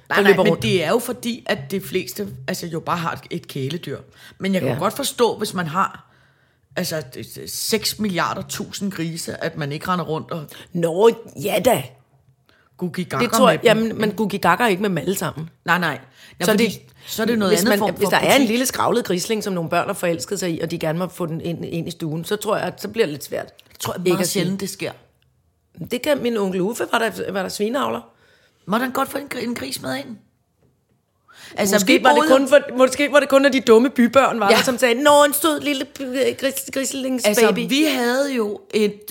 S4: Nej, nej, men
S3: rundt.
S4: det er jo fordi, at de fleste altså, jo bare har et, kæledyr. Men jeg kan
S3: ja.
S4: godt forstå, hvis man har altså, 6 milliarder tusind grise, at man ikke render rundt og
S3: Nå, ja da.
S4: gugi gakker
S3: Det tror jeg, jamen, man gugi gakker ikke med dem alle sammen.
S4: Nej, nej. Ja,
S3: Så
S4: fordi,
S3: det-
S4: så er det noget
S3: hvis
S4: andet
S3: man,
S4: form for
S3: Hvis der er en lille skravlet grisling, som nogle børn har forelsket sig i, og de gerne må få den ind, ind i stuen, så tror jeg, at så bliver det lidt svært.
S4: Jeg tror jeg
S3: Ikke
S4: meget
S3: sige.
S4: sjældent, det sker.
S3: Det kan min onkel Uffe, var der, var der svineavler.
S4: Må den godt få en, en gris med ind? Altså,
S3: Måske var, det kun for, måske var det kun, når de dumme bybørn var
S4: Ja.
S3: der, som sagde, Nå, en sød lille gris, grislingsbaby.
S4: Altså, vi havde jo et...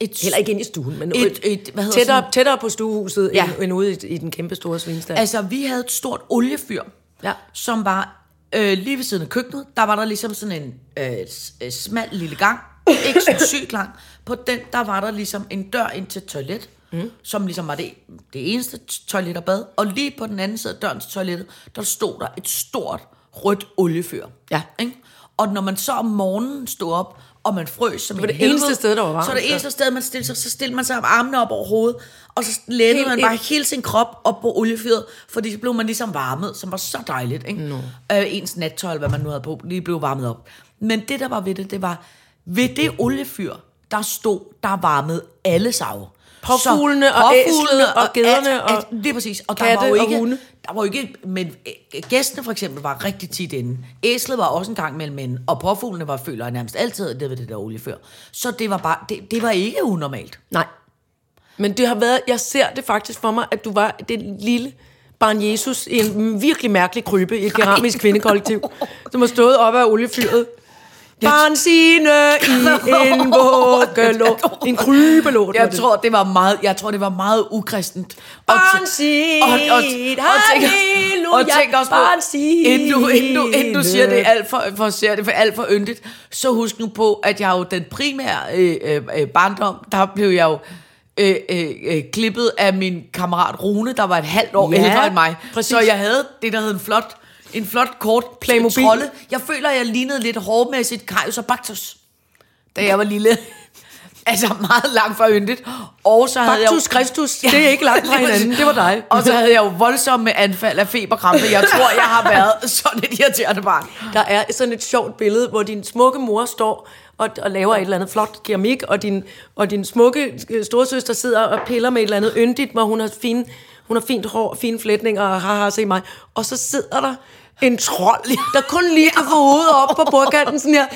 S4: et
S3: Heller ikke ind i stuen, men
S4: Et- et- hvad hedder
S3: tættere,
S4: sådan-
S3: tættere på stuehuset,
S4: Ja.
S3: end, end ude i, i den kæmpe store svinestald.
S4: Altså, vi havde et stort oliefyr,
S3: Ja.
S4: som var øh, lige ved siden af køkkenet. Der var der ligesom sådan en øh, øh, smal lille gang, ikke så sygt lang. På den, der var der ligesom en dør ind til et toilet, mm. som ligesom var det, det eneste toilet og bad. Og lige på den anden side af døren til toilettet, der stod der et stort rødt oliefyr.
S3: Ja.
S4: Ikke? Og når man så om morgenen stod op og man frøs som
S3: var
S4: en
S3: det eneste sted, der var varmt,
S4: Så det
S3: ja.
S4: eneste sted, man stillede sig, så stillede man sig armene op over hovedet, og så lænnede
S3: Helt
S4: man
S3: ind.
S4: bare hele sin krop op på oliefyret, fordi så blev man ligesom varmet, som var så dejligt. Ikke? No. Øh, ens nattøj, hvad man nu havde på, lige blev varmet op. Men det, der var ved det, det var, ved det oliefyr, der stod, der varmede alle sav.
S3: Påfuglene og æslet og gederne
S4: alt-
S3: og
S4: alt- Lige præcis. Og der
S3: katte
S4: var jo
S3: og
S4: ikke,
S3: hunde.
S4: der var jo ikke, men øh, gæstene for eksempel var rigtig tit inde. Æslet var også en gang mellem inde, og påfuglene var, føler jeg nærmest altid, det ved det der oliefyr. Så det var bare, det, det var ikke unormalt.
S3: Nej. Men det har været, jeg ser det faktisk for mig, at du var det lille barn Jesus i en virkelig mærkelig krybe i et keramisk kvindekollektiv, som har stået op af oliefyret. Barn Signe i en vuggelå. En krybelå.
S4: Jeg tror, det var meget, jeg tror, det var meget ukristent. Og
S3: Barn
S4: tæ-
S3: Signe,
S4: og, og, og, tænk, og
S3: halleluja,
S4: tænk også på, inden du, inden, du, inden du siger det alt for, for, ser det for alt for yndigt, så husk nu på, at jeg jo den primære øh, øh, øh, barndom, der blev jeg jo øh, øh, øh, klippet af min kammerat Rune, der var et halvt år
S3: ja,
S4: ældre end mig.
S3: præcis.
S4: Så jeg havde det, der hed en flot, en flot kort
S3: Playmobil.
S4: trolde. Jeg føler, jeg lignede lidt hårdmæssigt Kajus og Baktus, da jeg var lille. altså meget langt fra yndigt. Og så havde jeg jo-
S3: Kristus, det er ikke langt fra hinanden. Det var dig.
S4: Og så havde jeg jo voldsomme anfald af feberkrampe. Jeg tror, jeg har været sådan et irriterende barn.
S3: Der er sådan et sjovt billede, hvor din smukke mor står og, og laver et eller andet flot keramik, og din, og din smukke øh, storesøster sidder og piller med et eller andet yndigt, hvor hun har, fine, hun har fint hår, fine flætninger, og haha, se mig. Og så sidder der en trold, der kun lige kan få hovedet op på bordkanten, sådan her.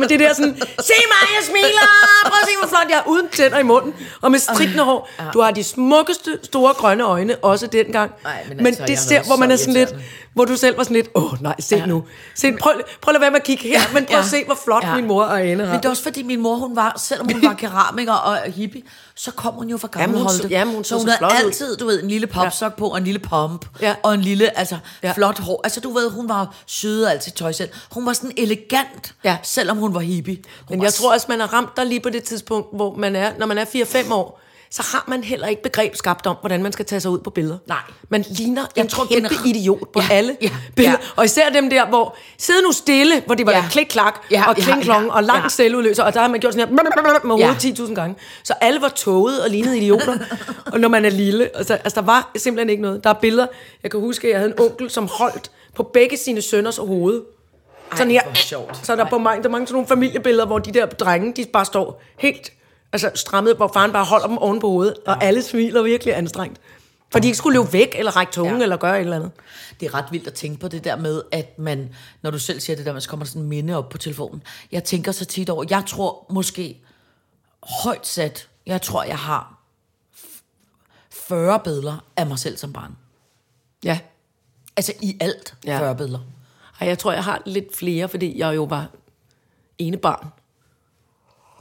S3: Men det der sådan, se mig, jeg smiler, prøv at se, hvor flot jeg er, uden tænder i munden, og med strikkende hår. Du har de smukkeste, store grønne øjne, også dengang.
S4: Ej, men
S3: men
S4: altså,
S3: det ser, hvor man er sådan lidt, hvor du selv var sådan lidt, åh oh, nej, se ja. nu. Se, prøv, prøv at lade være med at kigge her, men prøv at se, hvor flot
S4: Ja.
S3: min mor Ane har.
S4: Men det er også fordi, min mor, hun var, selvom hun var keramiker og hippie, så kom hun jo fra
S3: Jamen, hun jamen, hun
S4: så
S3: så
S4: hun
S3: så
S4: havde altid, du ved, en lille popsok på, og en lille pump,
S3: Ja.
S4: og en lille, altså,
S3: Ja.
S4: flot hår. Altså, du ved, hun var sød og altid tøj selv. Hun var sådan elegant,
S3: Ja.
S4: selvom hun var hippie. Hun
S3: Men jeg tror også, man har ramt dig lige på det tidspunkt, hvor man er, når man er 4-5 år, så har man heller ikke begreb skabt om, hvordan man skal tage sig ud på billeder.
S4: Nej.
S3: Man ligner
S4: Jeg
S3: en
S4: tror
S3: kæmpe
S4: gener-
S3: idiot på
S4: Ja,
S3: alle
S4: ja,
S3: billeder.
S4: ja.
S3: Og især dem der, hvor sidde nu stille, hvor det var
S4: Ja.
S3: ja. klik-klak
S4: Ja,
S3: og
S4: ja,
S3: kling-klong
S4: ja,
S3: og lang
S4: ja.
S3: selvudløser, og der har man gjort sådan her med
S4: Ja.
S3: hovedet 10.000 gange. Så alle var tåget og lignede idioter, og når man er lille. Altså, altså, der var simpelthen ikke noget. Der er billeder. Jeg kan huske, at jeg havde en onkel, som holdt på begge sine sønners hoved. Sådan her.
S4: sjovt.
S3: Så er der, på mange, der er mange sådan nogle familiebilleder, hvor de der drenge, de bare står helt altså strammet, hvor faren bare holder dem oven på hovedet, ja. og alle smiler virkelig anstrengt. For de ikke skulle løbe væk, eller række tungen,
S4: Ja.
S3: eller gøre et eller andet.
S4: Det er ret vildt at tænke på det der med, at man, når du selv siger det der, med, så kommer sådan en minde op på telefonen. Jeg tænker så tit over, jeg tror måske højt sat, jeg tror, jeg har 40 billeder af mig selv som barn.
S3: Ja.
S4: Altså i alt
S3: Ja.
S4: 40 billeder.
S3: Og jeg tror, jeg har lidt flere, fordi jeg jo var ene barn.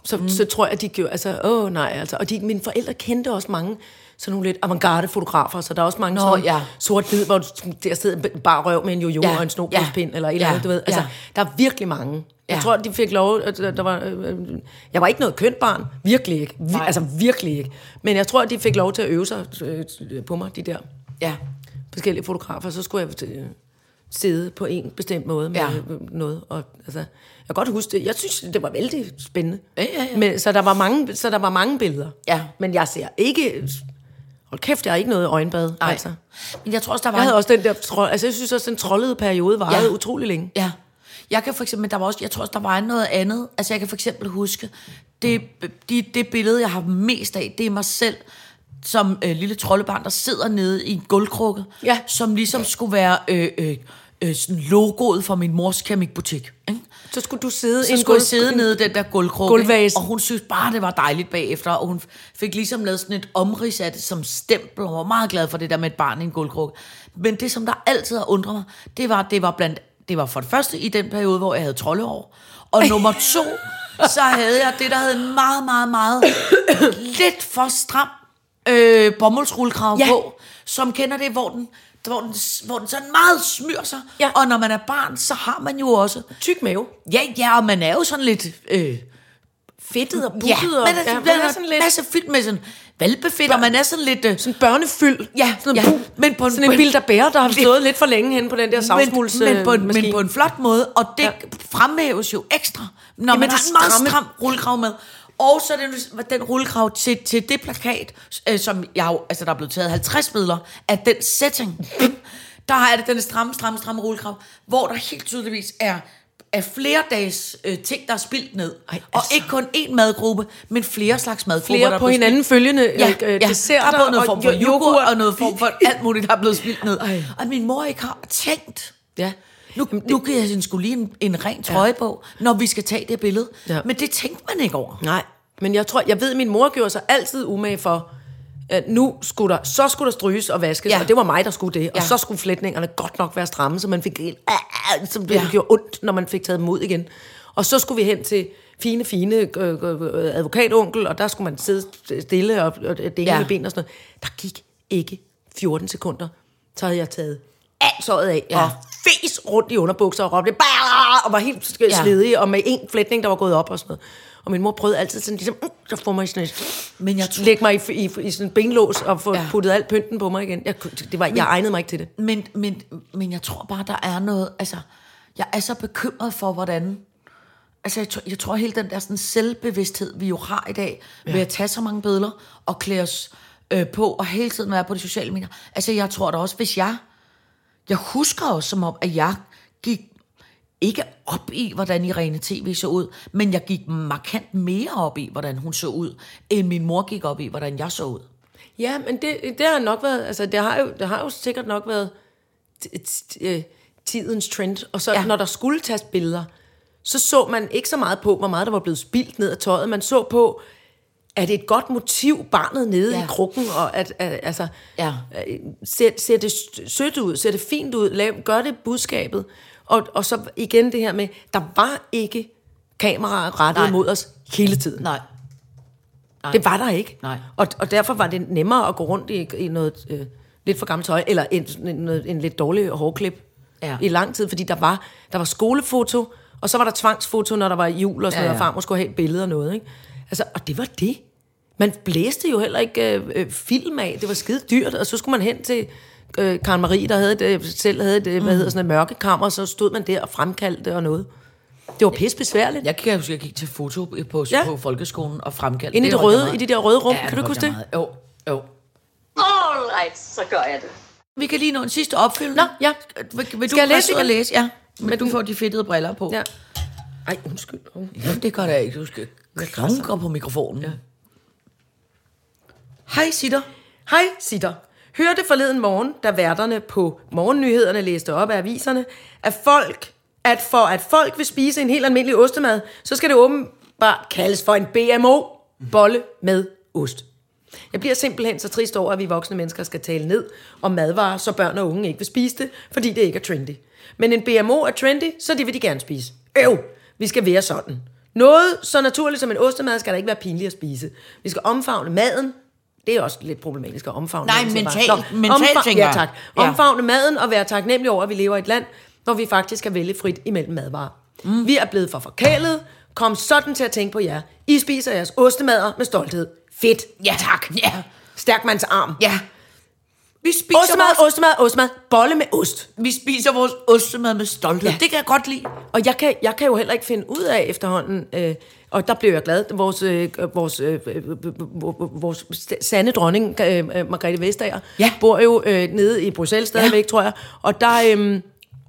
S3: Så, mm. så tror jeg, de gjorde, altså, åh nej, altså. Og de, mine forældre kendte også mange sådan nogle lidt avantgarde fotografer, så der er også mange
S4: Nå,
S3: sådan
S4: ja.
S3: sort-hvid, hvor der sidder en bare røv med en jojo
S4: Ja,
S3: og en snobrudspind,
S4: ja,
S3: eller et eller
S4: ja,
S3: andet, du ved. Altså,
S4: ja.
S3: der er virkelig mange. Jeg
S4: Ja.
S3: tror, de fik lov, at der var, øh, øh, jeg var ikke noget kønt barn, virkelig ikke, Vi,
S4: Nej.
S3: altså virkelig ikke. Men jeg tror, at de fik lov til at øve sig øh, på mig, de der
S4: Ja.
S3: Forskellige fotografer, så skulle jeg øh, sidde på en bestemt måde med
S4: Ja.
S3: noget. Og, altså, jeg kan godt huske det. Jeg synes, det var vældig spændende.
S4: Ja, ja, ja.
S3: Men, så, der var mange, så der var mange billeder.
S4: Ja.
S3: Men jeg ser ikke... Hold kæft, jeg har ikke noget øjenbad.
S4: Nej.
S3: Altså.
S4: Men jeg tror også, der var
S3: Jeg havde også den der... tro- Altså, jeg synes også, den trollede periode varede
S4: Ja.
S3: utrolig længe.
S4: Ja. Jeg kan for eksempel, men der var også, jeg tror også, der var noget andet. Altså, jeg kan for eksempel huske, det, det, det billede, jeg har mest af, det er mig selv, som øh, lille troldebarn, der sidder nede i en gulvkrukke,
S3: Ja.
S4: som ligesom skulle være øh, øh, øh, sådan logoet for min mors keramikbutik. Ikke?
S3: Så skulle du sidde i
S4: Så
S3: en
S4: skulle jeg
S3: gulv-
S4: sidde nede i den der gulvkrukke, og hun synes bare, det var dejligt bagefter, og hun fik ligesom lavet sådan et omrids af det som stempel, og hun var meget glad for det der med et barn i en gulvkrukke. Men det, som der altid har undret mig, det var, det var blandt det var for det første i den periode, hvor jeg havde troldeår, og nummer to, så havde jeg det, der havde en meget, meget, meget lidt for stram øh, bomuldsrullekrav
S3: Ja.
S4: på, som kender det, hvor den, hvor den, hvor den sådan meget smyr sig.
S3: Ja.
S4: Og når man er barn, så har man jo også
S3: Tyk mave.
S4: Ja, ja, og man er jo sådan lidt øh,
S3: fedtet og puttet.
S4: Ja,
S3: og,
S4: men altså,
S3: ja,
S4: ja,
S3: man
S4: er
S3: er sådan lidt
S4: masse fyldt med sådan valpefedt, og man er sådan lidt... Øh,
S3: sådan børnefyld.
S4: Ja,
S3: sådan,
S4: ja, men på en-
S3: sådan en bild, der bærer, der har stået lidt for længe hen på den der
S4: men,
S3: savsmuls
S4: men, på en,
S3: øh,
S4: men på en flot måde, og det
S3: Ja.
S4: fremhæves jo ekstra, når
S3: Jamen,
S4: man har en meget stram rullekrav med. Og så er det den rullekrav til, til det plakat, øh, som jeg jo, altså der er blevet taget 50 billeder af den setting. Der er det den stramme, stramme, stramme rullekrav, hvor der helt tydeligvis er af flere dages øh, ting, der er spildt ned.
S3: Ej,
S4: Ej, og
S3: altså.
S4: ikke kun én madgruppe, men flere slags madgrupper. der
S3: flere
S4: er
S3: på
S4: blevet
S3: hinanden følgende
S4: Ja,
S3: øh,
S4: ja.
S3: desserter
S4: der er både noget form for
S3: og
S4: yoghurt, og noget form for alt muligt, der er blevet spildt ned.
S3: Ej.
S4: Og min mor ikke har tænkt.
S3: Ja.
S4: Nu, nu giver jeg skulle lige en, en ren trøje ja. på, når vi skal tage det billede.
S3: Ja.
S4: Men det tænkte man ikke over.
S3: Nej, men jeg tror, jeg ved, at min mor gjorde sig altid umage for, at nu skulle der, så skulle der stryges og vaskes, ja. Og det var mig, der skulle det, og
S4: Ja.
S3: så skulle flætningerne godt nok være stramme, så man fik en, ah, ah, som det
S4: Ja.
S3: gjorde ondt, når man fik taget dem ud igen. Og så skulle vi hen til fine, fine øh, øh, øh, advokatonkel, og der skulle man sidde stille og, og det. Ja. ben og sådan noget. Der gik ikke 14 sekunder, så havde jeg taget alt såret af, ja. Og fes rundt i underbukser og råbte, og var helt sk-
S4: Ja.
S3: og med en flætning, der var gået op og sådan noget. Og min mor prøvede altid sådan, ligesom, mm, så får mig i sådan et,
S4: Men jeg tror-
S3: lægge mig i, i, i sådan en benlås og få ja. Puttet alt pynten på mig igen. Jeg, det var, jeg egnede mig ikke til det.
S4: Men, men, men jeg tror bare, der er noget... Altså, jeg er så bekymret for, hvordan... Altså, jeg tror, jeg tror hele den der sådan selvbevidsthed, vi jo har i dag, ja. ved at tage så mange billeder og klæde os øh, på, og hele tiden være på de sociale medier. Altså, jeg tror da også, hvis jeg... Jeg husker også som om, at jeg gik ikke op i, hvordan Irene TV så ud, men jeg gik markant mere op i, hvordan hun så ud, end min mor gik op i, hvordan jeg så ud.
S3: Ja, men det, det har nok været, altså det har jo, det har jo sikkert nok været øh, tidens trend. Og så. Ja. når der skulle tages billeder, så så man ikke så meget på, hvor meget der var blevet spildt ned af tøjet. Man så på, er det et godt motiv, barnet nede ja.
S4: Ja.
S3: i krukken, og at, at altså,
S4: Ja.
S3: øh, ser, ser det sødt ud, ser det fint ud, lav, gør det budskabet. Og, og så igen det her med, der var ikke kameraer rettet
S4: Nej.
S3: mod os hele tiden.
S4: Nej. Nej.
S3: Det var der ikke.
S4: Nej.
S3: Og, og derfor var det nemmere at gå rundt i, i noget øh, lidt for gammelt tøj, eller en, en, en lidt dårlig hårklip
S4: Ja.
S3: i lang tid, fordi der var, der var skolefoto, og så var der tvangsfoto, når der var jul og sådan
S4: Ja,
S3: noget, og
S4: ja.
S3: farmor skulle have et billede og noget. Ikke? Altså, og det var det. Man blæste jo heller ikke øh, øh, film af. Det var skide dyrt, og så skulle man hen til øh, Karen Marie, der havde et, øh, selv havde et, øh, hvad hedder sådan et mørkekammer, og så stod man der og fremkaldte og noget. Det var pisse besværligt.
S4: Jeg kan huske, jeg gik til foto på,
S3: Ja.
S4: ja. på folkeskolen og fremkaldte.
S3: Inde i det
S4: jeg
S3: røde, i de der røde rum.
S4: Ja,
S3: Kan du huske
S4: jeg
S3: det?
S4: meget. Jo, jo.
S2: All right, så gør jeg det.
S4: Vi kan lige nå en sidste opfølgning.
S3: Nå, ja.
S4: Vil, vil du
S3: Skal jeg læse igen?
S4: læse? Ja. Men du får de fedtede briller på.
S3: Ja. Ej, undskyld. Oh.
S4: Jamen, det gør det ikke. Du skal klunker på mikrofonen. Ja. Hej, Sitter.
S3: Hej, Sitter. Hørte forleden morgen, da værterne på morgennyhederne læste op af aviserne, at folk, at for at folk vil spise en helt almindelig ostemad, så skal det åbenbart kaldes for en BMO, bolle med ost. Jeg bliver simpelthen så trist over, at vi voksne mennesker skal tale ned om madvarer, så børn og unge ikke vil spise det, fordi det ikke er trendy. Men en BMO er trendy, så det vil de gerne spise. Øv, vi skal være sådan. Noget så naturligt som en ostemad skal der ikke være pinligt at spise. Vi skal omfavne maden, det er også lidt problematisk at omfavne
S4: Nej,
S3: maden, så
S4: mental- mental, tænker
S3: Ja, tak.
S4: Ja.
S3: Omfavne maden og være taknemmelig over, at vi lever i et land, hvor vi faktisk kan vælge frit imellem madvarer. Mm. Vi er blevet for forkælet. Kom sådan til at tænke på jer. I spiser jeres ostemader med stolthed. Fedt.
S4: Ja, tak. Ja.
S3: Stærkmands arm.
S4: ja. Vi spiser,
S3: Ostemad,
S4: vores,
S3: ostemad, ostemad. Bolle med ost.
S4: vi spiser vores ostemad med stolthed.
S3: Ja.
S4: Ja. Det kan jeg godt lide.
S3: Og jeg kan, jeg kan jo heller ikke finde ud af efterhånden, øh, og der blev jeg glad, vores, øh, vores, øh, øh, vores sande dronning, øh, øh, Margrethe Vestager,
S4: Ja.
S3: bor jo øh, nede i Bruxelles stadigvæk, ja. tror jeg, og der... Øh,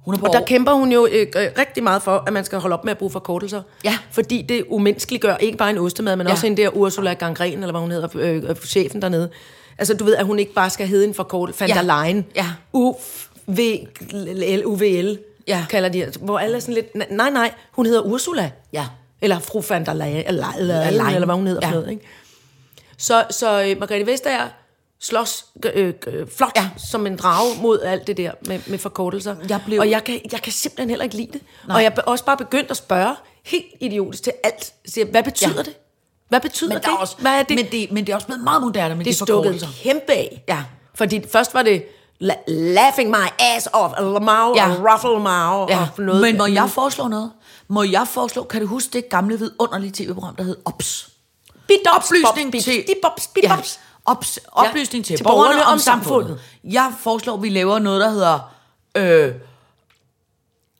S4: Hun er på
S3: og der
S4: år.
S3: kæmper hun jo øh, øh, rigtig meget for, at man skal holde op med at bruge forkortelser.
S4: Ja.
S3: Fordi det umenneskeliggør ikke bare en ostemad, men ja. Også hende der Ursula Gangren, eller hvad hun hedder, øh, øh, chefen dernede. Altså, du ved, at hun ikke bare skal hedde en forkortelse. Van
S4: Ja.
S3: der Leyen.
S4: Ja.
S3: UVL, UVL,
S4: Ja.
S3: kalder de. Hvor alle er sådan lidt, nej, nej, hun hedder Ursula.
S4: Ja.
S3: Eller fru van der Leyen, eller, eller, eller, eller hvad hun hedder
S4: Ja.
S3: for noget, ikke? Så, så øh, Margrethe Vestager slås øh, øh, flot ja. Som en drage mod alt det der med, med forkortelser.
S4: Jeg blev-
S3: Og jeg kan, jeg kan simpelthen heller ikke lide det. Nej. Og jeg er også bare begyndt at spørge helt idiotisk til alt. Siger, hvad betyder ja. Det? Hvad betyder
S4: Men,
S3: det?
S4: er også,
S3: hvad er det?
S4: Men, det, men det er også blevet meget moderne med
S3: det er
S4: de forkortelser.
S3: kæmpe af.
S4: Ja.
S3: Fordi først var det la- laughing my ass off, eller mau,
S4: Ja.
S3: ruffle mau,
S4: Ja,
S3: og noget.
S4: men må jeg foreslå noget? Må jeg foreslå, kan du huske det gamle vidunderlige tv-program, der hed OPS?
S3: Bidops,
S4: Oplysning
S3: bops,
S4: til,
S3: bidops.
S4: Ja, ops, oplysning til,
S3: til
S4: borgerne,
S3: borgerne
S4: om samfundet.
S3: samfundet.
S4: Jeg foreslår, at vi laver noget, der hedder øh,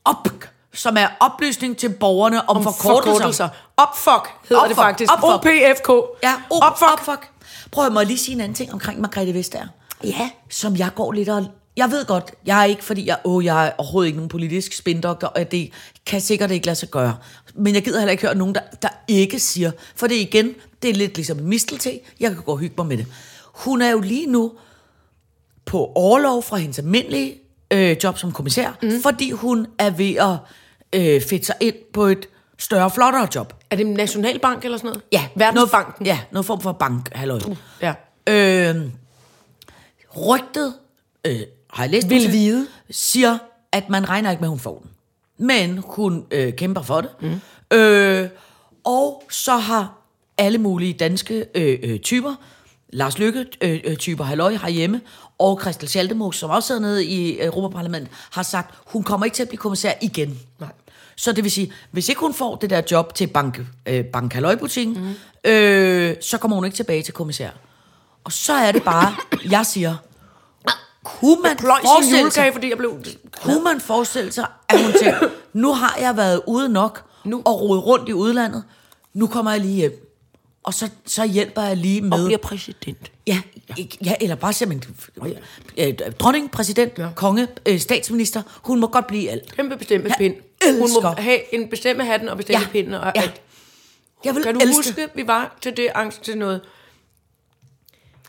S4: OP, som er oplysning til borgerne om, om forkortelser.
S3: Forkortelser. Opfuck hedder
S4: Opfuck,
S3: det faktisk.
S4: opfuck.
S3: OPFK.
S4: Ja, op,
S3: Opfuck.
S4: op, fuck. Prøv at må lige sige en anden ting omkring Margrethe Vestager.
S3: Ja.
S4: Som jeg går lidt og... Jeg ved godt, jeg er ikke, fordi jeg, åh, jeg er overhovedet ikke nogen politisk spindoktor, og det kan sikkert ikke lade sig gøre. Men jeg gider heller ikke høre nogen, der, der ikke siger. For det igen, det er lidt ligesom en mistelte. Jeg kan gå og hygge mig med det. Hun er jo lige nu på overlov fra hendes almindelige øh, job som kommissær, mm. fordi hun er ved at øh, fedte sig ind på et større, flottere job.
S3: Er det en nationalbank eller sådan noget?
S4: Ja,
S3: Verdensbanken.
S4: Noget, ja, noget form for bank, halløj.
S3: ja.
S4: Øh, rygtet, øh, har jeg læst
S3: Vil vide.
S4: siger, at man regner ikke med, at hun får den. Men hun øh, kæmper for det. Mm. Øh, og så har alle mulige danske øh, øh, typer, Lars Lykke, øh, øh, typer halløj herhjemme, og Christel Schaldemose, som også sidder nede i Europaparlamentet, har sagt, hun kommer ikke til at blive kommissær igen.
S3: Nej.
S4: Så det vil sige, hvis ikke hun får det der job til bank, øh, bank butikken mm. øh, så kommer hun ikke tilbage til kommissær. Og så er det bare, jeg siger, kunne man
S3: sin
S4: forestille
S3: julekage,
S4: sig,
S3: fordi jeg blev...
S4: kunne man forestille sig, at hun tænker, nu har jeg været ude nok nu. og rodet rundt i udlandet, nu kommer jeg lige hjem. Og så, så hjælper jeg lige med...
S3: Og bliver præsident.
S4: Ja, ja, eller bare simpelthen øh, dronning, præsident, ja. konge, øh, statsminister. Hun må godt blive alt.
S3: Kæmpe bestemme
S4: Jeg
S3: pind. Hun må have en bestemme hatten og bestemme
S4: Ja,
S3: pinden. Og
S4: ja.
S3: alt.
S4: Jeg vil
S3: Kan du
S4: elske.
S3: huske, vi var til det angst til noget...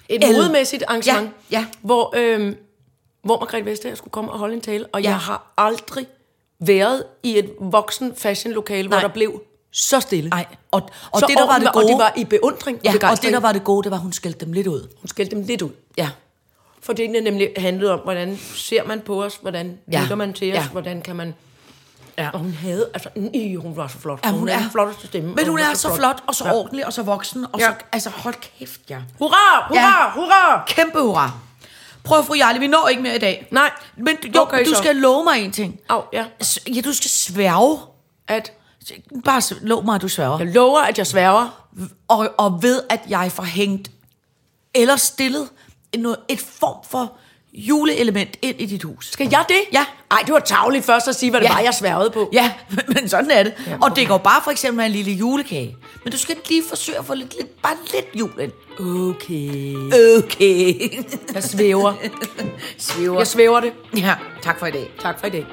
S3: Et modemæssigt arrangement,
S4: Ja, ja.
S3: hvor, øhm, hvor Margrethe Vestager skulle komme og holde en tale, og
S4: Ja.
S3: jeg har aldrig været i et voksen fashionlokale, hvor
S4: Nej.
S3: der blev så stille.
S4: Nej, og, og
S3: så
S4: det der var det
S3: og
S4: gode,
S3: det var i beundring
S4: ja,
S3: og
S4: og det
S3: begejstring.
S4: der var det gode, det var, at hun skældte dem lidt ud.
S3: Hun skældte dem lidt ud.
S4: Ja,
S3: For det nemlig handlede om, hvordan ser man på os, hvordan
S4: Ja.
S3: lytter man til os,
S4: Ja.
S3: hvordan kan man...
S4: Ja.
S3: Og hun havde, altså, nej, hun var så flot.
S4: ja hun,
S3: hun
S4: er
S3: den flotteste stemme.
S4: Men
S3: og
S4: hun
S3: var
S4: er så flot, og så
S3: Ja.
S4: ordentlig, og så voksen, og
S3: Ja.
S4: så, altså hold kæft, ja.
S3: Hurra, hurra,
S4: Ja.
S3: hurra!
S4: Kæmpe hurra. Prøv, fru Jarli, vi når ikke mere i dag.
S3: Nej.
S4: Men jo,
S3: Okay,
S4: du
S3: så.
S4: skal love mig en ting.
S3: Au, ja.
S4: Ja, du skal sværge.
S3: At
S4: Bare lov mig, at du sværger.
S3: jeg lover, at jeg sværger.
S4: Og, og ved, at jeg får hængt eller stillet noget, et form for juleelement ind i dit hus.
S3: Skal jeg det?
S4: Ja.
S3: Ej, det var tavligt først at sige, hvad det
S4: Ja.
S3: var, jeg sværgede på.
S4: Ja, men sådan er det. Og det går bare for eksempel med en lille julekage. Men du skal lige forsøge at få lidt, lidt, bare lidt jul ind.
S3: Okay.
S4: Okay.
S3: Jeg svæver.
S4: Svæver.
S3: Jeg svæver det.
S4: Ja, tak for i dag.
S3: Tak for i dag.